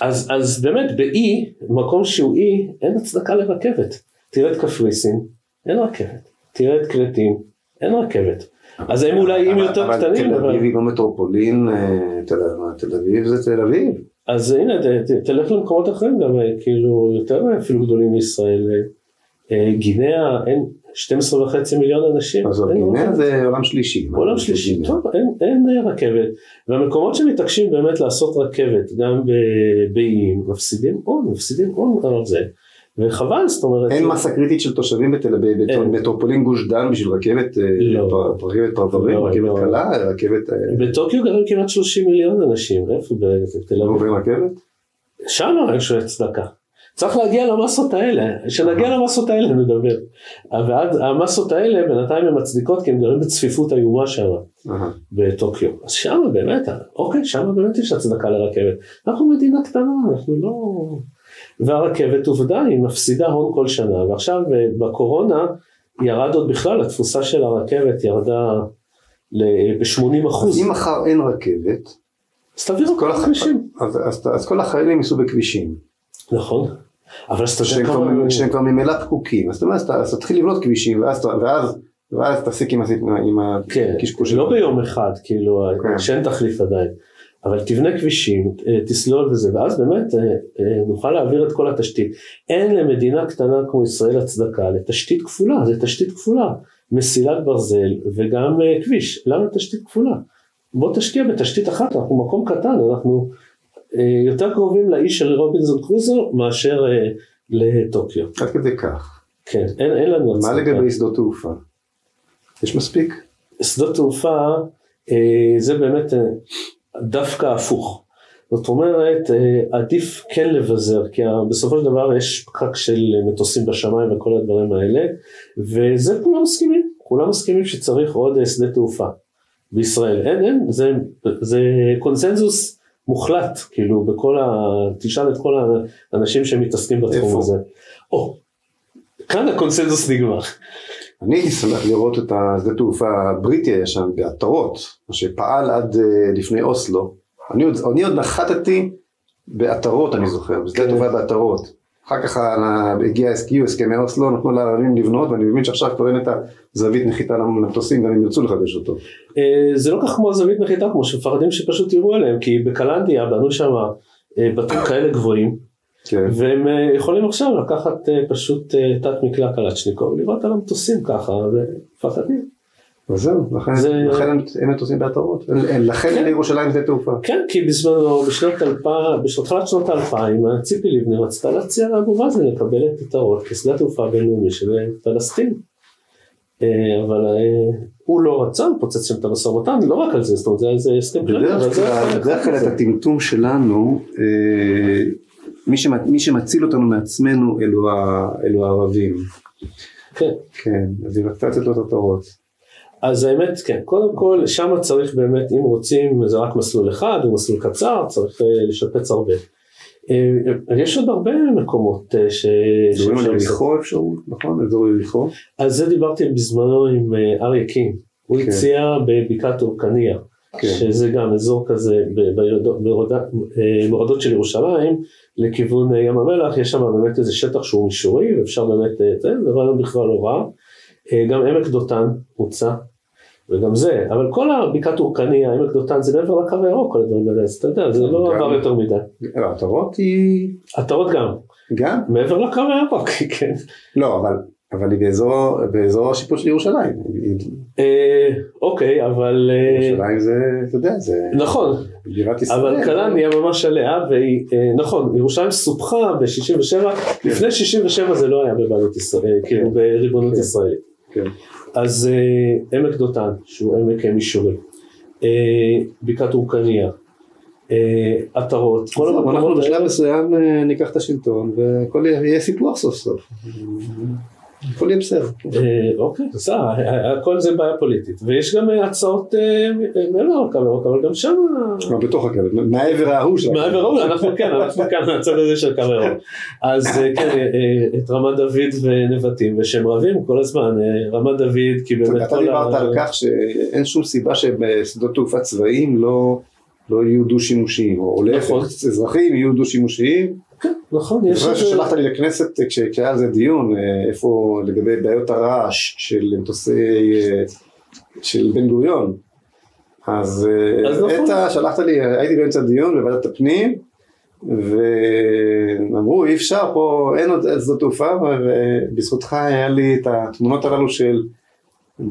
אז, אז באמת באי, מקום שהוא אי, אין הצדקה לרכבת. תראה את קפריסין, אין רכבת. תראה את כרתים, אין רכבת. אז הם אולי איים יותר קטנים, אבל תל אבל... אביב היא לא מטרופולין, אה, תל אביב זה תל אביב. אז הנה, תלך למקומות אחרים גם, אה, כאילו, יותר אפילו גדולים מישראל. אה, אה, גינאה, אין 12 וחצי מיליון אנשים. אז גינאה. זה עולם שלישי. עולם שלישי? טוב, אין, אין אה, רכבת, והמקומות שמתעקשים באמת לעשות רכבת, גם באיים, מפסידים הון, מפסידים הון על זה, וחבל, זאת אומרת, אין מסה קריטית של תושבים בתל אביב, אין. במטרופולין גוש דן בשביל רכבת, אה, לא. פר- רכבת פרברים, לא, רכבת לא. קלה, רכבת, בטוקיו גרים כמעט 30 מיליון אנשים, איפה בתל אביב? שם יש הצדקה. צריך להגיע למסות האלה, כשנגיע למסות האלה נדבר. ועד המסות האלה בינתיים הן מצדיקות כי הם גרים בצפיפות איומה שם, בטוקיו. אז שם באמת, אוקיי, שם באמת יש הצדקה לרכבת. אנחנו מדינה קטנה, אנחנו לא... והרכבת עובדה, היא מפסידה הון כל שנה, ועכשיו בקורונה ירד עוד בכלל, התפוסה של הרכבת ירדה ב-80 אחוז. אז אם מחר אין רכבת, אז תעביר כל הכבישים. אז, אז, אז כל החיילים ייסעו בכבישים. נכון. אבל אז אתה. שהם כבר ממילא פקוקים. אז אתה אומר, אז תתחיל לבנות כבישים, ואז, תסיק עם, עם הקשקוש. כן, לא ביום אחד, כאילו, כן. שאין תחליף עדיין. אבל תבנה כבישים, אה, תסלול וזה, ואז באמת אה, אה, נוכל להעביר את כל התשתית. אין למדינה קטנה כמו ישראל הצדקה לתשתית כפולה, זה תשתית כפולה. מסילת ברזל וגם כביש, למה תשתית כפולה? בוא תשקיע בתשתית אחת, אנחנו מקום קטן, אנחנו יותר קרובים לאיש של רובינזון קרוזו מאשר לטוקיו. עד כדי כך. כן, אין, אין לנו הצדקה. מה לגבי שדות תעופה? יש מספיק? שדות תעופה, זה באמת דווקא הפוך. זאת אומרת, אה, עדיף כן לבזר, כי בסופו של דבר יש פקק של מטוסים בשמיים וכל הדברים האלה, וזה כולם מסכימים, כולם מסכימים שצריך עוד אה, שדה תעופה בישראל. אין, אין, זה, זה קונסנזוס מוחלט, כאילו, בכל ה... תשאל את כל האנשים שמתעסקים בתחום? הזה. או, כאן הקונסנזוס נגמר. אני הייתי שמח לראות את השדה תעופה הבריטי הישן בעטרות, שפעל עד אה, לפני אוסלו. אני עוד, אני עוד נחתתי בעטרות אני זוכר, בשדה כן. תעופה בעטרות. אחר כך הגיע, הגיעו הסכמי אוסלו, נתנו לערבים לבנות, ואני מבין שעכשיו כבר אין את הזווית נחיתה למטוסים, גם אם ירצו לחדש אותו. אה, זה לא כך כמו זווית נחיתה, כמו שמפחדים שפשוט יראו עליהם, כי בקלנדיה בנו שם אה, בתים כאלה גבוהים, כן. והם אה, יכולים עכשיו לקחת פשוט תת מקלע קלצ'ניקוב, ולראות על המטוסים ככה, ומפחדים. וזהו, לכן, זה... לכן הם מטוסים בעטרות, לכן כן. לירושלים זה תעופה. כן, כי בזמנו, בשנות אלפיים, בתחילת שנות האלפיים, ציפי לבני רצתה להציע לאבו מאזן לקבל את עטרות כשדה תעופה בינלאומי של פלסטין. אבל הוא לא רצה, הוא פוצץ שם את המשא ומתן, לא רק על זה, זאת אומרת זה הסכם כללי. בדרך כלל את הטמטום שלנו מי, שמת, מי שמציל אותנו מעצמנו אלו, ה, אלו הערבים. כן. כן, אז היא רצתה לתת לו את התורות. אז האמת כן, קודם כל שם צריך באמת, אם רוצים, זה רק מסלול אחד, הוא מסלול קצר, צריך אה, לשפץ הרבה. אה, יש עוד הרבה מקומות אה, ש... מדברים על יריחו אפשרות, נכון? אזור יריחו? על זה דיברתי בזמנו עם אריה קין, הוא כן. הציע בבקעת אורקניה. כן. שזה גם אזור כזה במורדות של ירושלים לכיוון ים המלח, יש שם באמת איזה שטח שהוא מישורי ואפשר באמת, זה רעיון בכלל לא רע. גם עמק דותן הוצע, וגם זה, אבל כל הבקעת אורקניה, עמק דותן זה מעבר לקו הירוק, כל הדברים האלה, אז אתה יודע, זה לא עבר יותר מדי. עטרות היא... עטרות גם. גם? מעבר לקו הירוק, כן. לא, אבל אבל היא באזור, באזור השיפוט של ירושלים. אה, אוקיי, אבל... אה, ירושלים זה, אתה יודע, זה... נכון. בירת ישראל. אבל קלניה ממש עליה, והיא, אה, נכון, ירושלים סופחה ב-67, כן. לפני 67 זה לא היה בבעלות ישראל, כן. כאילו בריבונות כן. ישראלית. כן. אז עמק דותן, שהוא עמק מישורי, בקעת אורקניה, עטרות, כל המקומות אנחנו בשלב מסוים ניקח את השלטון והכל יהיה סיפוח סוף סוף. הכל יהיה בסדר. אה, אוקיי, בסדר, הכל זה בעיה פוליטית. ויש גם אה, הצעות אה, מעבר לקו ירוק, אבל גם שם... בתוך הקו, מהעבר ההוא של. מהעבר ההוא, אנחנו כן, אנחנו כאן מהצד הזה של קו. אז כן, את רמת דוד ונבטים, ושהם רבים כל הזמן, רמת דוד, כי באמת... אתה דיברת על כך שאין שום סיבה שבשדות תעופה צבאיים לא... לא יהיו דו-שימושיים, או להפך, נכון. אזרחים יהיו דו-שימושיים. כן, נכון, יש... אני חושב ששלחת לי לכנסת כשהיה על זה דיון, אה, איפה לגבי בעיות הרעש של מטוסי, אה, של בן גוריון. אז אה, נכון. שלחת לי, הייתי באמצע דיון בוועדת הפנים, ואמרו אי אפשר פה, אין עוד שדות תעופה, ובזכותך היה לי את התמונות הללו של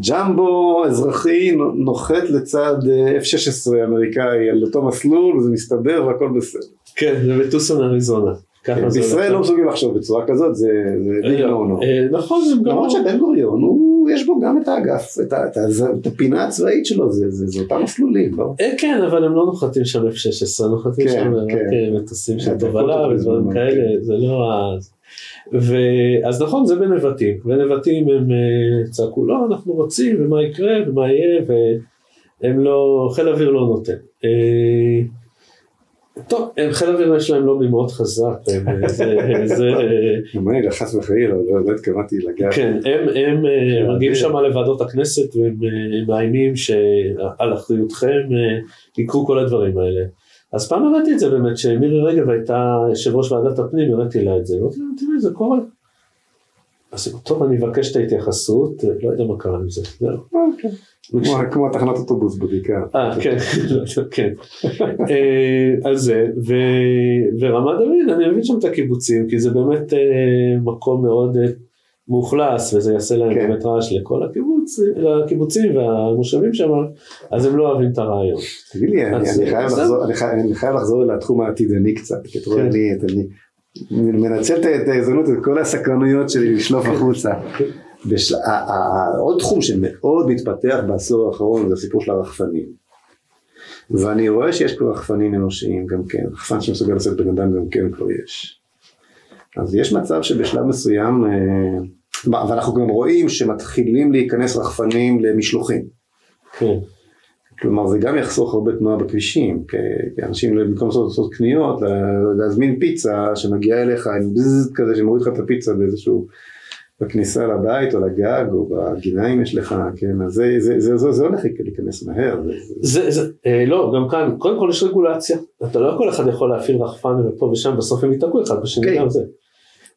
ג'מבו אזרחי נוחת לצד אה, F-16 אמריקאי על אותו מסלול, וזה מסתדר והכל בסדר. כן, זה בטוסון אריזונה. בישראל. לא מסוגלים לחשוב בצורה כזאת, זה ביג אה, נו נו. אה, נכון. למרות שבן גוריון, יש בו גם את האגף, את הפינה הצבאית שלו, זה- אותם מסלולים, לא? אה, כן, אבל הם לא נוחתים שם F-16, נוחתים כן, שם רק כן. אה, מטוסים של כן, תובלה ודברים כאלה, כן. זה לא ה... אז נכון, זה בנבטים. בנבטים הם אה, צעקו, לא, אנחנו רוצים, ומה יקרה, ומה יהיה, והם לא, חיל האוויר לא נותן. אה, טוב, הם- חיל האוויר יש להם לובי מאוד חזק, אה, זה, זה, גם אני, חס וחלילה, לא לא התכוונתי לגעת. כן, הם, אה, מגיעים שם לוועדות הכנסת והם אה, מאיימים שעל אחריותכם אה, יקרו כל הדברים האלה. אז פעם הראיתי את זה באמת, שמירי רגב הייתה יושב ראש ועדת הפנים, הראיתי לה את זה, אמרתי לה, תראי, זה קורה. אז טוב, אני אבקש את ההתייחסות, אה, לא יודע מה קרה עם זה, זהו. אוקיי. כמו- כמו תחנת אוטובוס בבקעה. אה, כן, כן. אה, אז זה, ו- ורמת דוד, אני מבין שם את הקיבוצים, כי זה באמת אה, מקום מאוד מאוכלס, וזה יעשה להם כן. באמת רעש לכל הקיבוץ, לקיבוצים והמושבים שם, אז הם לא אוהבים את הרעיון. תגיד לי, אני- חייב לחזור- לחזור לתחום העתידני קצת, כי אתה רואה, כן. אני אני מנצל את ההזדמנות, את כל הסקרנויות שלי לשלוף החוצה. בשל- עוד תחום שמאוד מתפתח בעשור האחרון זה הסיפור של הרחפנים. ואני רואה שיש כבר רחפנים אנושיים גם כן, רחפן שמסוגל לעשות בן אדם גם כן כבר יש. אז יש מצב שבשלב מסוים, אה, ואנחנו גם רואים שמתחילים להיכנס רחפנים למשלוחים. כן, כלומר זה גם יחסוך הרבה תנועה בכבישים, כי אנשים במקום לעשות, קניות, לה- להזמין פיצה שמגיעה אליך עם בזז כזה שמוריד לך את הפיצה באיזשהו, בכניסה לבית או לגג או בגינה אם יש לך, כן, אז זה, זה, זה, זה, זה הולך להיכנס מהר. זה, זה, זה, אה, לא, גם כאן, קודם כל יש רגולציה, אתה לא כל אחד יכול להפעיל רחפן ופה ושם, בסוף הם ייתקעו אחד בשני, כן. גם זה.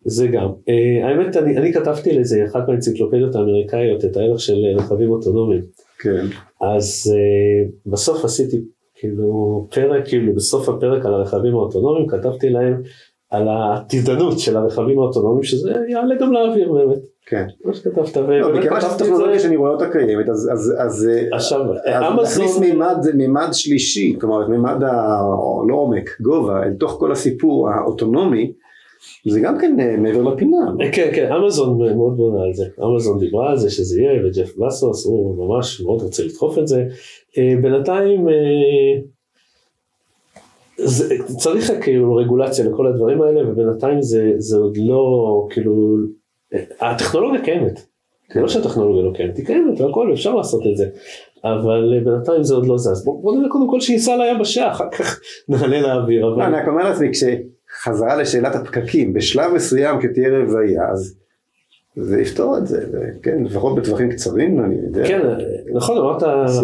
זה גם. אה, האמת, אני, אני כתבתי לזה אחת מהאנציקלופדיות האמריקאיות, את הערך של רכבים אוטונומיים. כן, אז uh, בסוף עשיתי כאילו פרק, כאילו בסוף הפרק על הרכבים האוטונומיים, כתבתי להם על העתידנות של הרכבים האוטונומיים, שזה יעלה גם לאוויר באמת, כן. מה שכתבת, לא, מכיוון שזו טכנולוגיה שאני רואה אותה קיימת, אז, אז, אז, עכשיו, אז להכניס מימד, מימד שלישי, כלומר את מימד, ה, לא עומק, גובה, אל תוך כל הסיפור האוטונומי, זה גם כן אה, מעבר לפינה. לא? כן, כן, אמזון מאוד בונה על זה, אמזון דיברה על זה שזה יהיה, וג'ף בסוס, הוא ממש מאוד רוצה לדחוף את זה. אה, בינתיים אה, זה, צריך כאילו רגולציה לכל הדברים האלה, ובינתיים זה, זה עוד לא, כאילו, אה, הטכנולוגיה קיימת. זה לא שהטכנולוגיה לא קיימת, היא קיימת והכל, אפשר לעשות את זה. אבל אה, בינתיים זה עוד לא זז. בוא, בוא נראה קודם כל שייסע ליבשה, אחר כך נעלה לאוויר. לא, אבל... אני רק אומר לעצמי, כשחזרה לשאלת הפקקים, בשלב מסוים כשתהיה רוויה, אז זה יפתור את זה, כן, לפחות בטווחים קצרים, אני יודע. כן, נכון, אמרת,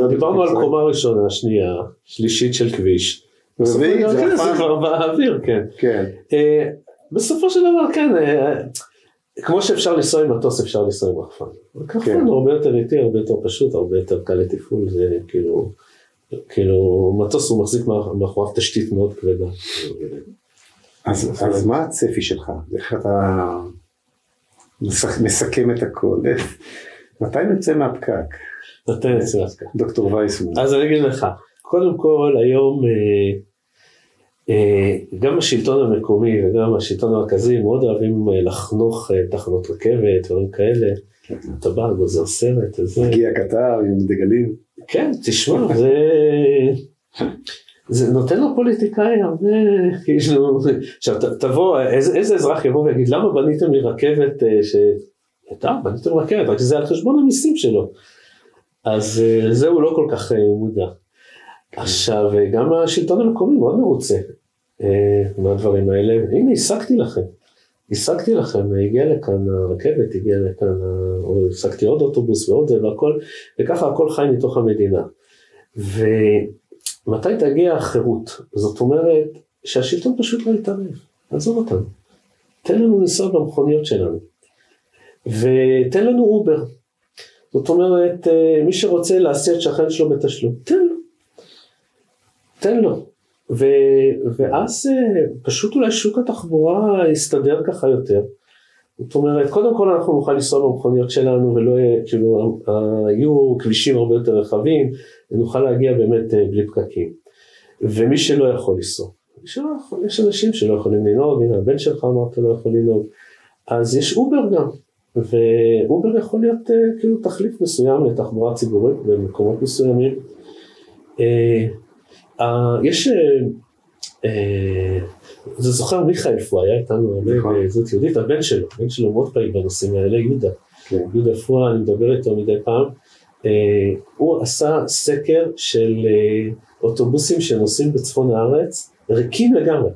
דיברנו על. קומה ראשונה, שנייה, שלישית של כביש. רביעית זה דבר, כן. כבר באוויר, כן. כן, אה, בסופו של דבר, כן, אה, כמו שאפשר לנסוע עם מטוס, אפשר לנסוע עם רחפן. כן. רחפן הוא הרבה יותר איטי, הרבה יותר פשוט, הרבה יותר קל לתפעול, זה כאילו, כאילו, מטוס הוא מחזיק מאח- מאחוריו תשתית מאוד כבדה. אז, אז מה הצפי שלך? איך אתה מסכ- מסכם את הכל? מתי נצא מהפקק? את זה דווקא. דוקטור וייסמן. אז אני אגיד לך, קודם כל היום אה, אה, גם השלטון המקומי וגם השלטון המרכזי מאוד אוהבים אה, לחנוך אה, תחנות רכבת, דברים כאלה, טבק, גוזר סרט, וזה, הגיע קטר עם דגלים. כן, תשמע, זה... זה נותן לפוליטיקאי הרבה, כאילו, עכשיו תבוא, איזה, איזה אזרח יבוא ויגיד למה בניתם לי רכבת אה, ש... טוב, בניתם רכבת, רק שזה על חשבון המיסים שלו. אז אה, זה הוא לא כל כך אה, מודע. עכשיו, אה, גם השלטון המקומי מאוד מרוצה אה, מהדברים האלה. הנה, השגתי לכם. השגתי לכם, הגיע לכאן הרכבת, הגיע לכאן, או השגתי עוד אוטובוס ועוד זה והכל, וככה הכל חי מתוך המדינה. ומתי תגיע החירות? זאת אומרת שהשלטון פשוט לא יתערב, עזוב אותנו. תן לנו לנסוע במכוניות שלנו. ותן לנו אובר. זאת אומרת, אה, מי שרוצה להסיע את שכן שלו בתשלום, תן לו. תן לו. ו, ואז אה, פשוט אולי שוק התחבורה יסתדר ככה יותר. זאת אומרת, קודם כל אנחנו נוכל לנסוע במכוניות שלנו ולא יהיה, כאילו, אה, יהיו כבישים הרבה יותר רחבים, ונוכל להגיע באמת אה, בלי פקקים. ומי שלא יכול לנסוע, יש אנשים שלא יכולים לנהוג, הנה הבן שלך אמרת לא יכול לנהוג, אז יש אובר גם, ואובר יכול להיות אה, כאילו תחליף מסוים לתחבורה ציבורית במקומות מסוימים. אה, יש, זה זוכר מיכאל פואה היה איתנו הרבה נכון. בזאת יהודית, הבן שלו, הבן שלו מאוד פעיל בנושאים האלה, יהודה. כן. יהודה פואה, אני מדבר איתו מדי פעם, אה, הוא עשה סקר של אה, אוטובוסים שנוסעים בצפון הארץ, ריקים לגמרי.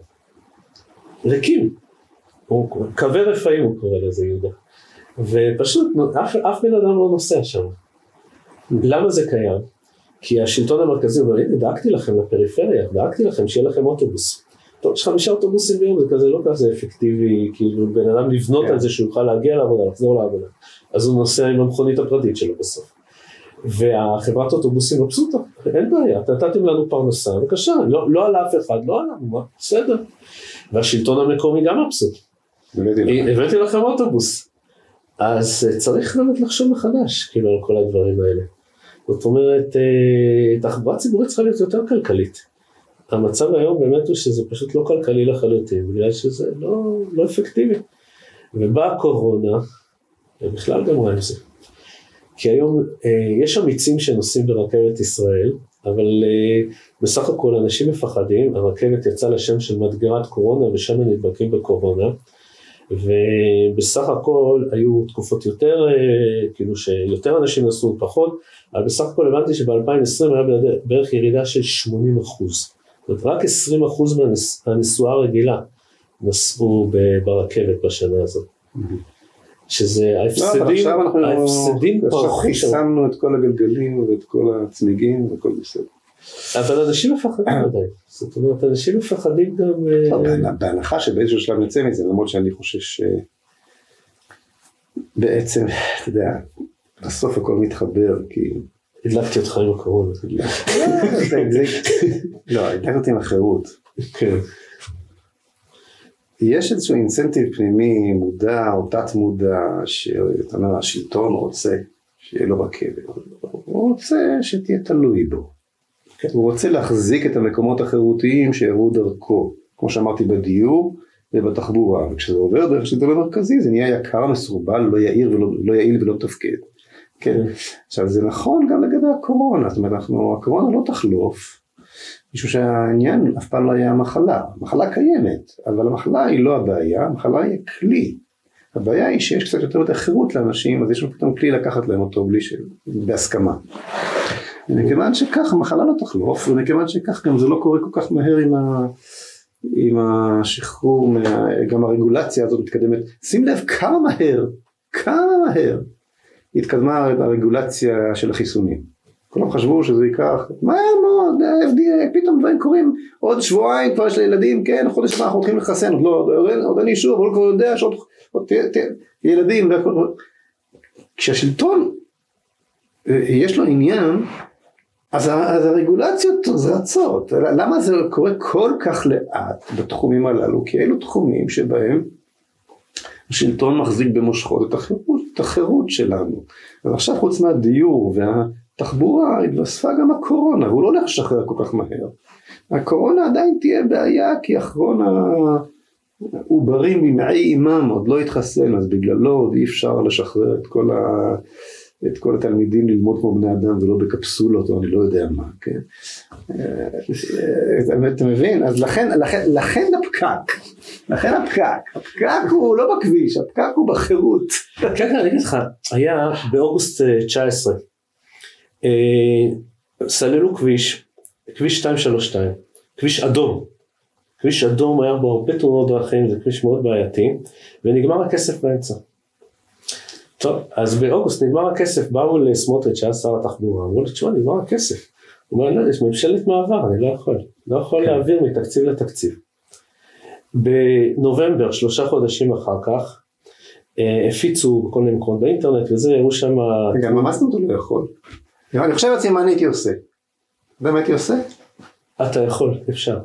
ריקים. קווי רפאים הוא קורא לזה יהודה. ופשוט אף, אף בן אדם לא נוסע שם. למה זה קיים? כי השלטון המרכזי אומר, הנה דאגתי לכם לפריפריה, דאגתי לכם שיהיה לכם אוטובוס. טוב, יש חמישה אוטובוסים ביום, זה כזה לא כזה אפקטיבי, כאילו בן אדם לבנות כן. על זה שהוא יוכל להגיע לעבודה, לחזור לעבודה. אז הוא נוסע עם המכונית הפרטית שלו בסוף. והחברת אוטובוסים מבסוטה, אין בעיה, נתתם לנו פרנסה, בבקשה, לא, לא על אף אחד, לא עלינו, מה, בסדר. והשלטון המקומי גם מבסוט, הבאתי לך. הבאתי לכם אוטובוס. אז אה, צריך באמת לחשוב מחדש, כאילו, על כל הדברים האלה. זאת אומרת, אה, תחבורה ציבורית צריכה להיות יותר כלכלית. המצב היום באמת הוא שזה פשוט לא כלכלי לחלוטין, בגלל שזה לא, לא אפקטיבי. ובאה הקורונה, ובכלל גם עם זה. כי היום אה, יש אמיצים שנוסעים ברכבת ישראל, אבל אה, בסך הכל אנשים מפחדים, הרכבת יצאה לשם של מדגרת קורונה ושם הם נדבקים בקורונה, ובסך הכל היו תקופות יותר, אה, כאילו שיותר אנשים נסעו פחות, אבל בסך הכל הבנתי שב-2020 היה בערך ירידה של 80 אחוז. זאת אומרת, רק 20 אחוז מהנס, מהנסועה הרגילה נסעו ברכבת בשנה הזאת. שזה לא, ההפסדים, עכשיו אנחנו ההפסדים עכשיו פרחו שם. חיסמנו את כל הגלגלים ואת כל הצמיגים והכל בסדר. אבל אנשים מפחדים עדיין, זאת אומרת אנשים מפחדים גם, אה, בהנחה שבאיזשהו שלב נצא מזה, למרות שאני חושש שבעצם, אתה יודע, בסוף הכל מתחבר, כי... הדלקתי אותך עם הקורונה. לא, זה- לא, הדלקת אותי עם החירות. כן. יש איזשהו אינסנטיב פנימי מודע או תת מודע שאתה אומר השלטון רוצה שיהיה לו רכבת, הוא רוצה שתהיה תלוי בו. כן. הוא רוצה להחזיק את המקומות החירותיים שיעברו דרכו, כמו שאמרתי בדיור ובתחבורה, וכשזה עובר דרך השלטון המרכזי זה נהיה יקר, מסורבל, לא יעיל ולא, לא יעיל ולא מתפקד. כן. עכשיו זה נכון גם לגבי הקורונה, זאת אומרת אנחנו, הקורונה לא תחלוף, משום שהעניין אף פעם לא היה המחלה, המחלה קיימת, אבל המחלה היא לא הבעיה, המחלה היא הכלי. הבעיה היא שיש קצת יותר מדי חירות לאנשים, אז יש לנו פתאום כלי לקחת להם אותו בלי ש... בהסכמה. ומכיוון שכך המחלה לא תחלוף, ומכיוון שכך גם זה לא קורה כל כך מהר עם, ה... עם השחרור, מה... גם הרגולציה הזאת מתקדמת. שים לב כמה מהר, כמה מהר התקדמה הרגולציה של החיסונים. כולם חשבו שזה ייקח מהר מאוד, ה-FDA, פתאום דברים קורים, עוד שבועיים כבר יש לילדים, כן, חודש הבא אנחנו הולכים לחסן, עוד לא, עוד, עוד אין אישור, אבל הוא כבר יודע שעוד עוד תהיה- תהיה- ילדים. כשהשלטון אה, יש לו עניין, אז, אז הרגולציות רצות, למה זה קורה כל כך לאט בתחומים הללו? כי אלו תחומים שבהם השלטון מחזיק במושכות את החירות, את החירות שלנו. אז עכשיו חוץ מהדיור והתחבורה התווספה גם הקורונה, והוא לא הולך לשחרר כל כך מהר. הקורונה עדיין תהיה בעיה כי אחרון העוברים ממעי אימם עוד לא התחסן, אז בגללו עוד אי אפשר לשחרר את כל, ה... את כל התלמידים ללמוד כמו בני אדם ולא בקפסולות או אני לא יודע מה, כן? אה, אתה- מבין? אז לכן, לכן, לכן הפקק, לכן הפקק, הפקק הוא לא בכביש, הפקק הוא בחירות. כן, כן, אני אגיד לך, היה באוגוסט אה, 19, אה, סללו כביש, כביש 232, כביש אדום, כביש אדום היה בו הרבה תאונות דרכים, זה כביש מאוד בעייתי, ונגמר הכסף באמצע. טוב, אז באוגוסט נגמר הכסף, באו לסמוטריץ' שהיה שר התחבורה, אמרו לו, תשמע, נגמר הכסף. הוא אומר, לא, יש ממשלת מעבר, אני לא יכול, לא יכול כן. להעביר מתקציב לתקציב. בנובמבר, שלושה חודשים אחר כך, אה, הפיצו בכל מיני מקומות באינטרנט וזה, הראו שם, רגע, ממש אותו לא יכול. אני חושב לעצמי מה אני הייתי עושה. אתה מה הייתי עושה? אתה יכול, אפשר.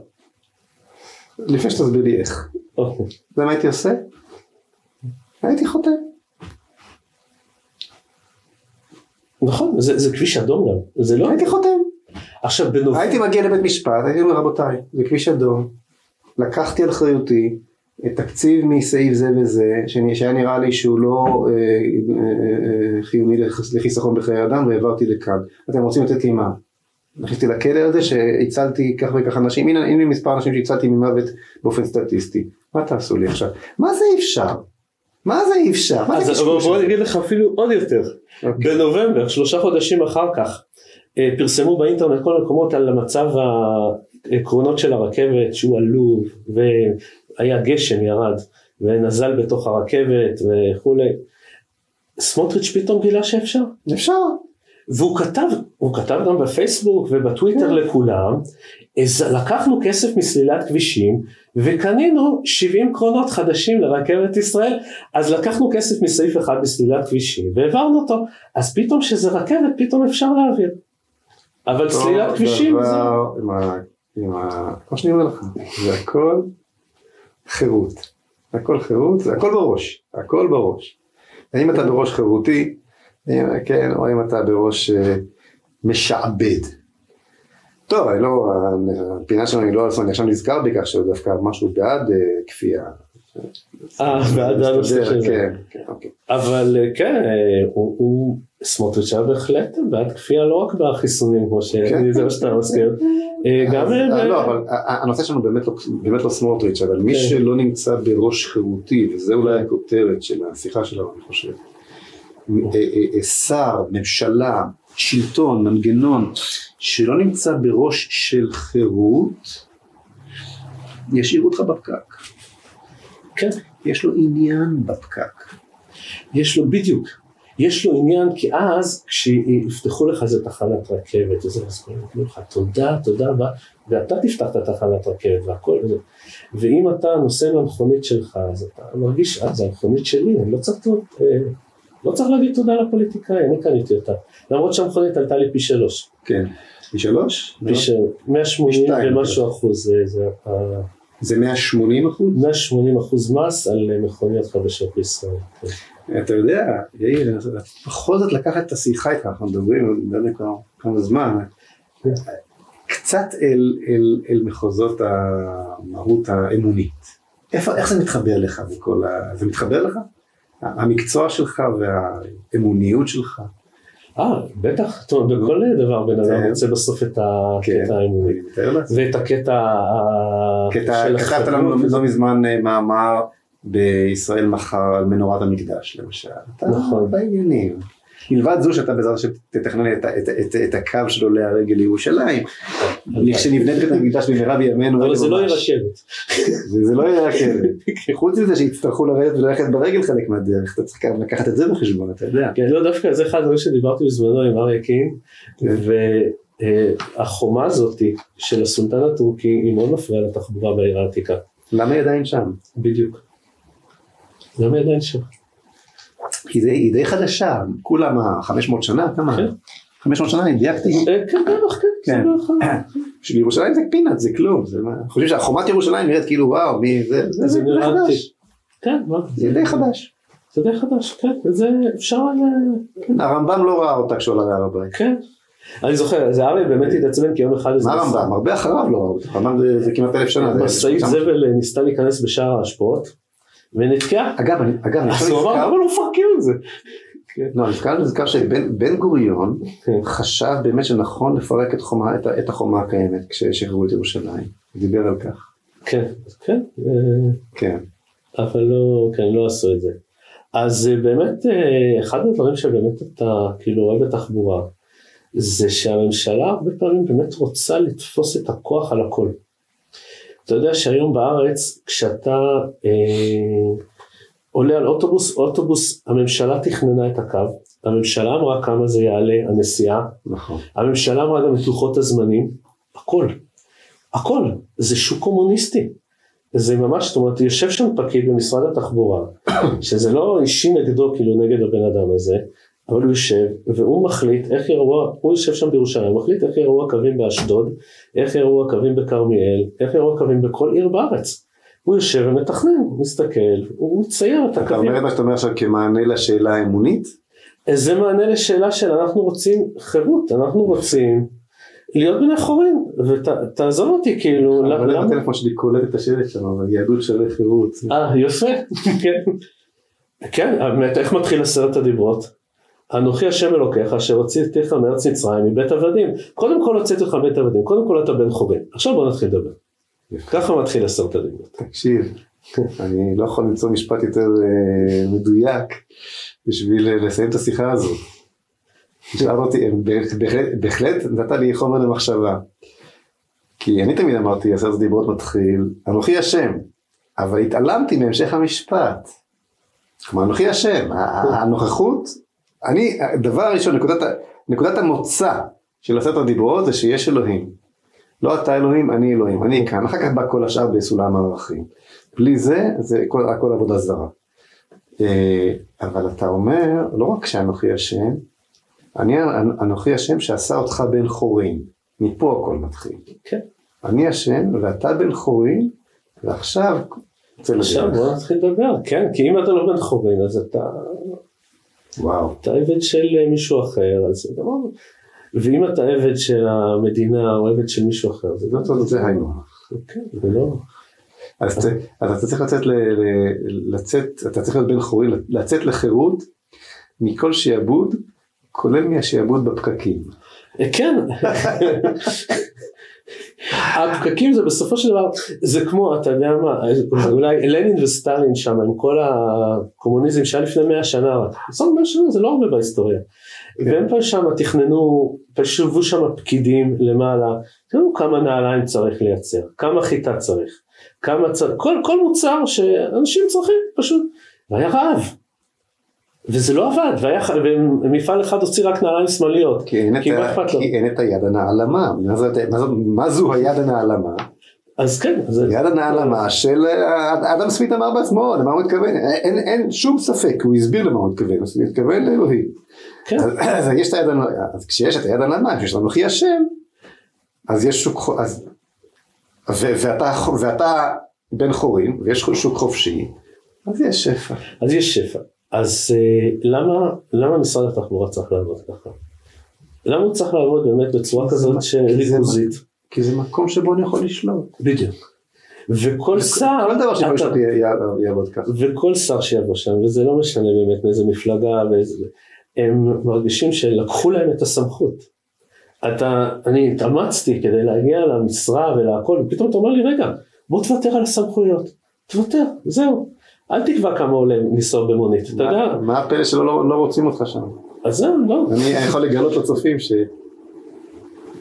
לפני שתסביר לי איך. אוקיי. אתה מה הייתי עושה? הייתי חותם. נכון, זה, זה כביש אדום גם, זה לא... הייתי חותם. עכשיו בנובמבר, הייתי מגיע לבית משפט, הייתי אומר רבותיי, זה כביש אדום. לקחתי על אחריותי תקציב מסעיף זה וזה, שהיה נראה לי שהוא לא אה, אה, אה, חיוני לחיסכון בחיי אדם והעברתי לכאן. אתם רוצים לתת לי מה? נכנסתי לכלא על זה שהצלתי כך וכך אנשים, הנה, הנה מספר אנשים שהצלתי ממוות באופן סטטיסטי. מה תעשו לי עכשיו? מה זה אפשר? מה זה אי אפשר? מה זה קשקוש בוא? אני אגיד לך אפילו עוד יותר. אוקיי. בנובמבר, שלושה חודשים אחר כך, אה, פרסמו באינטרנט כל המקומות על מצב העקרונות של הרכבת שהוא עלוב והיה גשם ירד ונזל בתוך הרכבת וכולי. סמוטריץ' פתאום גילה שאפשר. אפשר. והוא כתב, הוא כתב גם בפייסבוק ובטוויטר לכולם, אז לקחנו כסף מסלילת כבישים וקנינו 70 קרונות חדשים לרכבת ישראל, אז לקחנו כסף מסעיף אחד בסלילת כבישים והעברנו אותו, אז פתאום שזה רכבת פתאום אפשר להעביר. אבל סלילת כבישים זה... עם ה... עם ה... כמו שאני אומר לך, זה הכל חירות. הכל חירות, זה הכל בראש. הכל בראש. האם אתה בראש חירותי, אם- כן, או אם אתה בראש אה, משעבד. טוב, אני לא, הפינה שלנו היא לא, אני עכשיו נזכר בכך שהוא דווקא משהו בעד אה, כפייה. אה, בעד הנושא של זה. כן, כן, אוקיי. אבל אה, כן, אה, הוא, סמוטריץ' היה בהחלט בעד כפייה לא רק בחיסונים כמו שאני, זה מה שאתה מזכיר, אה, גם... אה, אה, לא, אבל הנושא שלנו באמת לא, באמת לא סמוטריץ', אבל מי כן. שלא נמצא בראש חירותי, וזה אולי הכותרת של השיחה שלנו, אני חושב, אה, אה, אה, שר, ממשלה, שלטון, מנגנון, שלא נמצא בראש של חירות, ישאירו אותך בפקק. כן. יש לו עניין בפקק. יש לו בדיוק, יש לו עניין כי אז כשיפתחו לך איזה תחנת רכבת וזה אז כולם יגידו לך תודה תודה רבה ואתה תפתח את התחנת רכבת והכל וזה ואם אתה נוסע במכונית שלך אז אתה מרגיש אה זה המכונית שלי אני לא צריך, אה, לא צריך להגיד תודה לפוליטיקאי אני קניתי אותה למרות שהמכונית עלתה לי פי שלוש כן. פי שלוש? פי של 180 שתיים. ומשהו אחוז זה, זה ה- זה 180 אחוז? 180 אחוז מס על מכוניות חדשות בישראל. כן. אתה יודע, יאיר, בכל זאת לקחת את השיחה איתך, אנחנו מדברים, לא יודע כמה זמן, קצת אל, אל, אל מחוזות המהות האמונית. איפה, איך זה מתחבר לך בכל ה... זה מתחבר לך? המקצוע שלך והאמוניות שלך? אה, בטח, זאת אומרת, בכל דבר בן אדם כן. רוצה בסוף את כן, הקטע האמוני. ואת הקטע של כתבת לנו החברות. לא מזמן אה, מאמר בישראל מחר על מנורת המקדש למשל. נכון. בעניינים. מלבד זו שאתה בעזרת השם תתכנן את, את הקו של עולי הרגל לירושלים, כשנבנה את בית המקדש במהרה בימינו, אבל זה לא יהיה. רכבת. זה, לא יהיה רכבת. חוץ מזה שיצטרכו לרדת וללכת ברגל חלק מהדרך, אתה צריך גם לקחת את זה בחשבון, אתה יודע. כן, לא דווקא זה אחד הדברים שדיברתי בזמנו עם אריה קין, כן. והחומה הזאת של הסולטן הטורקי היא מאוד מפריעה לתחבורה בעיר העתיקה. למה היא עדיין שם? בדיוק. למה היא עדיין שם? כי היא די חדשה, כולה מה, 500 שנה? כמה? כן. 500 שנה, אני דייקתי. אה, כן, בערך, כן. כן. ה- של ירושלים זה פינאט, זה כלום. חושבים שהחומת ירושלים נראית כאילו וואו, מי זה, זה, נראה חדש. כן? זה די חדש. זה די חדש, כן, זה אפשר... ל- הרמב"ם לא ראה אותה כשהוא עלה להר הבית. כן. אני זוכר, זה אריה באמת התעצבן כי יום אחד... מה הרמב"ם? הרבה אחריו לא ראו אותה. הרמב"ם זה- כמעט אלף שנה. משאית זבל ניסתה להיכנס בשער ההשפעות ונתקעה. אגב, אני- אגב, אני אז הוא אמר, למה לא מפרקים את זה? לא, נזכר נזכר שבן בן גוריון כן. חשב באמת שנכון לפרק את החומה הקיימת כששחררו את ירושלים. הוא דיבר על כך. כן, כן, אה, כן. אבל לא, כן, לא עשו את זה. אז אה, באמת, אה, אחד הדברים שבאמת אתה כאילו רואה בתחבורה, זה שהממשלה הרבה פעמים באמת רוצה לתפוס את הכוח על הכל. אתה יודע שהיום בארץ, כשאתה אה, עולה על אוטובוס, אוטובוס, הממשלה תכננה את הקו, הממשלה אמרה כמה זה יעלה הנסיעה, נכון. הממשלה אמרה גם את לוחות הזמנים, הכל, הכל, זה שוק קומוניסטי. זה ממש, זאת אומרת, יושב שם פקיד במשרד התחבורה, שזה לא אישי נגדו, כאילו נגד הבן אדם הזה, אבל הוא יושב, והוא מחליט איך יראו, הוא יושב שם בירושלים, הוא מחליט איך יראו הקווים באשדוד, איך יראו הקווים בכרמיאל, איך יראו הקווים בכל עיר בארץ. הוא יושב ומתכנן, הוא מסתכל, הוא מצייר את אתה הקווים. אומר את מה שאתה אומר עכשיו כמענה לשאלה האמונית? זה מענה לשאלה של אנחנו רוצים חירות, אנחנו רוצים להיות בני חורין, ותעזוב אותי כאילו, אבל למה הטלפון שלי קולט את השלט שלנו, יהדות שווה חירות. אה, יפה, כן. כן, באמת, איך מתחיל עשרת הדיברות? אנוכי השם אלוקיך אשר הוצאתיך מארץ מצרים מבית עבדים. קודם כל הוצאתי לך מבית עבדים, קודם כל אתה בן חורין. עכשיו בוא נתחיל לדבר. ככה מתחיל הדיברות. תקשיב, אני לא יכול למצוא משפט יותר אה, מדויק בשביל לסיים את השיחה הזאת. שאל אותי, בהחלט נתת לי חומר למחשבה. כי אני תמיד אמרתי, עשרת דיברות מתחיל, אנוכי השם, אבל התעלמתי מהמשך המשפט. כלומר, אנוכי השם, הנוכחות, אני, דבר ראשון, נקודת, נקודת המוצא של עשרת הדיברות זה שיש אלוהים. לא אתה אלוהים, אני אלוהים, אני כאן, אחר כך בא כל השאר בסולם הערכים. בלי זה, זה הכל, הכל עבודה זרה. אה, אבל אתה אומר, לא רק שאנוכי השם, אני אנוכי השם שעשה אותך בן חורין, מפה הכל מתחיל. כן. אני השם ואתה בן חורין, ועכשיו עכשיו בוא נתחיל לדבר, כן, כי אם אתה לא בן חורין אז אתה... וואו. אתה עבד של מישהו אחר, אז זה דבר... ואם אתה עבד של המדינה או עבד של מישהו אחר, זה לא זה היינו. כן, זה לא... אז אתה צריך לצאת, לצאת, אתה צריך להיות בן חורין, לצאת לחירות מכל שיעבוד כולל מהשעבוד בפקקים. כן. הפקקים זה בסופו של דבר, זה כמו, אתה יודע מה, אולי לנין וסטלין שם עם כל הקומוניזם שהיה לפני שנה, מאה שנה זה לא הרבה בהיסטוריה. כן. והם פה שם תכננו, פשוט שם פקידים למעלה, תראו כמה נעליים צריך לייצר, כמה חיטה צריך, כמה צריך, כל, כל מוצר שאנשים צריכים פשוט, והיה רעב. וזה לא עבד, והיה, ומפעל אחד הוציא רק נעליים שמאליות, כי אין, כי, את, ה, כי אין את היד הנעלמה, מה, זה, מה, זה, מה זו היד הנעלמה? אז כן. זה... יד הנעלמה של אה, אדם סמית אמר בעצמו, למה הוא מתכוון, אין, אין שום ספק, הוא הסביר למה הוא מתכוון, הוא מתכוון לאלוהים. כן. אז, יש את היד, אז כשיש את היד הנעלמה, כשיש לנו אחי השם, אז יש שוק, אז, ו, ואתה, ואתה בן חורין, ויש שוק חופשי, אז יש שפע. אז יש שפע. אז אה, למה, למה משרד התחבורה צריך לעבוד ככה? למה הוא צריך לעבוד באמת בצורה כזאת ריכוזית? כי זה מקום שבו אני יכול לשלוט. בדיוק. וכל שר, כל דבר שיכול לשלוט יעבוד ככה. וכל שר שיבוא שם, וזה לא משנה באמת מאיזה מפלגה, ואיזה, הם מרגישים שלקחו להם את הסמכות. אתה, אני התאמצתי כדי להגיע למשרה ולהכל, ופתאום אתה אומר לי, רגע, בוא תוותר על הסמכויות. תוותר, זהו. אל תקבע כמה עולה לנסוע במונית, אתה יודע. מה הפלא שלא לא, לא רוצים אותך שם? אז זהו, לא. אני יכול לגלות לצופים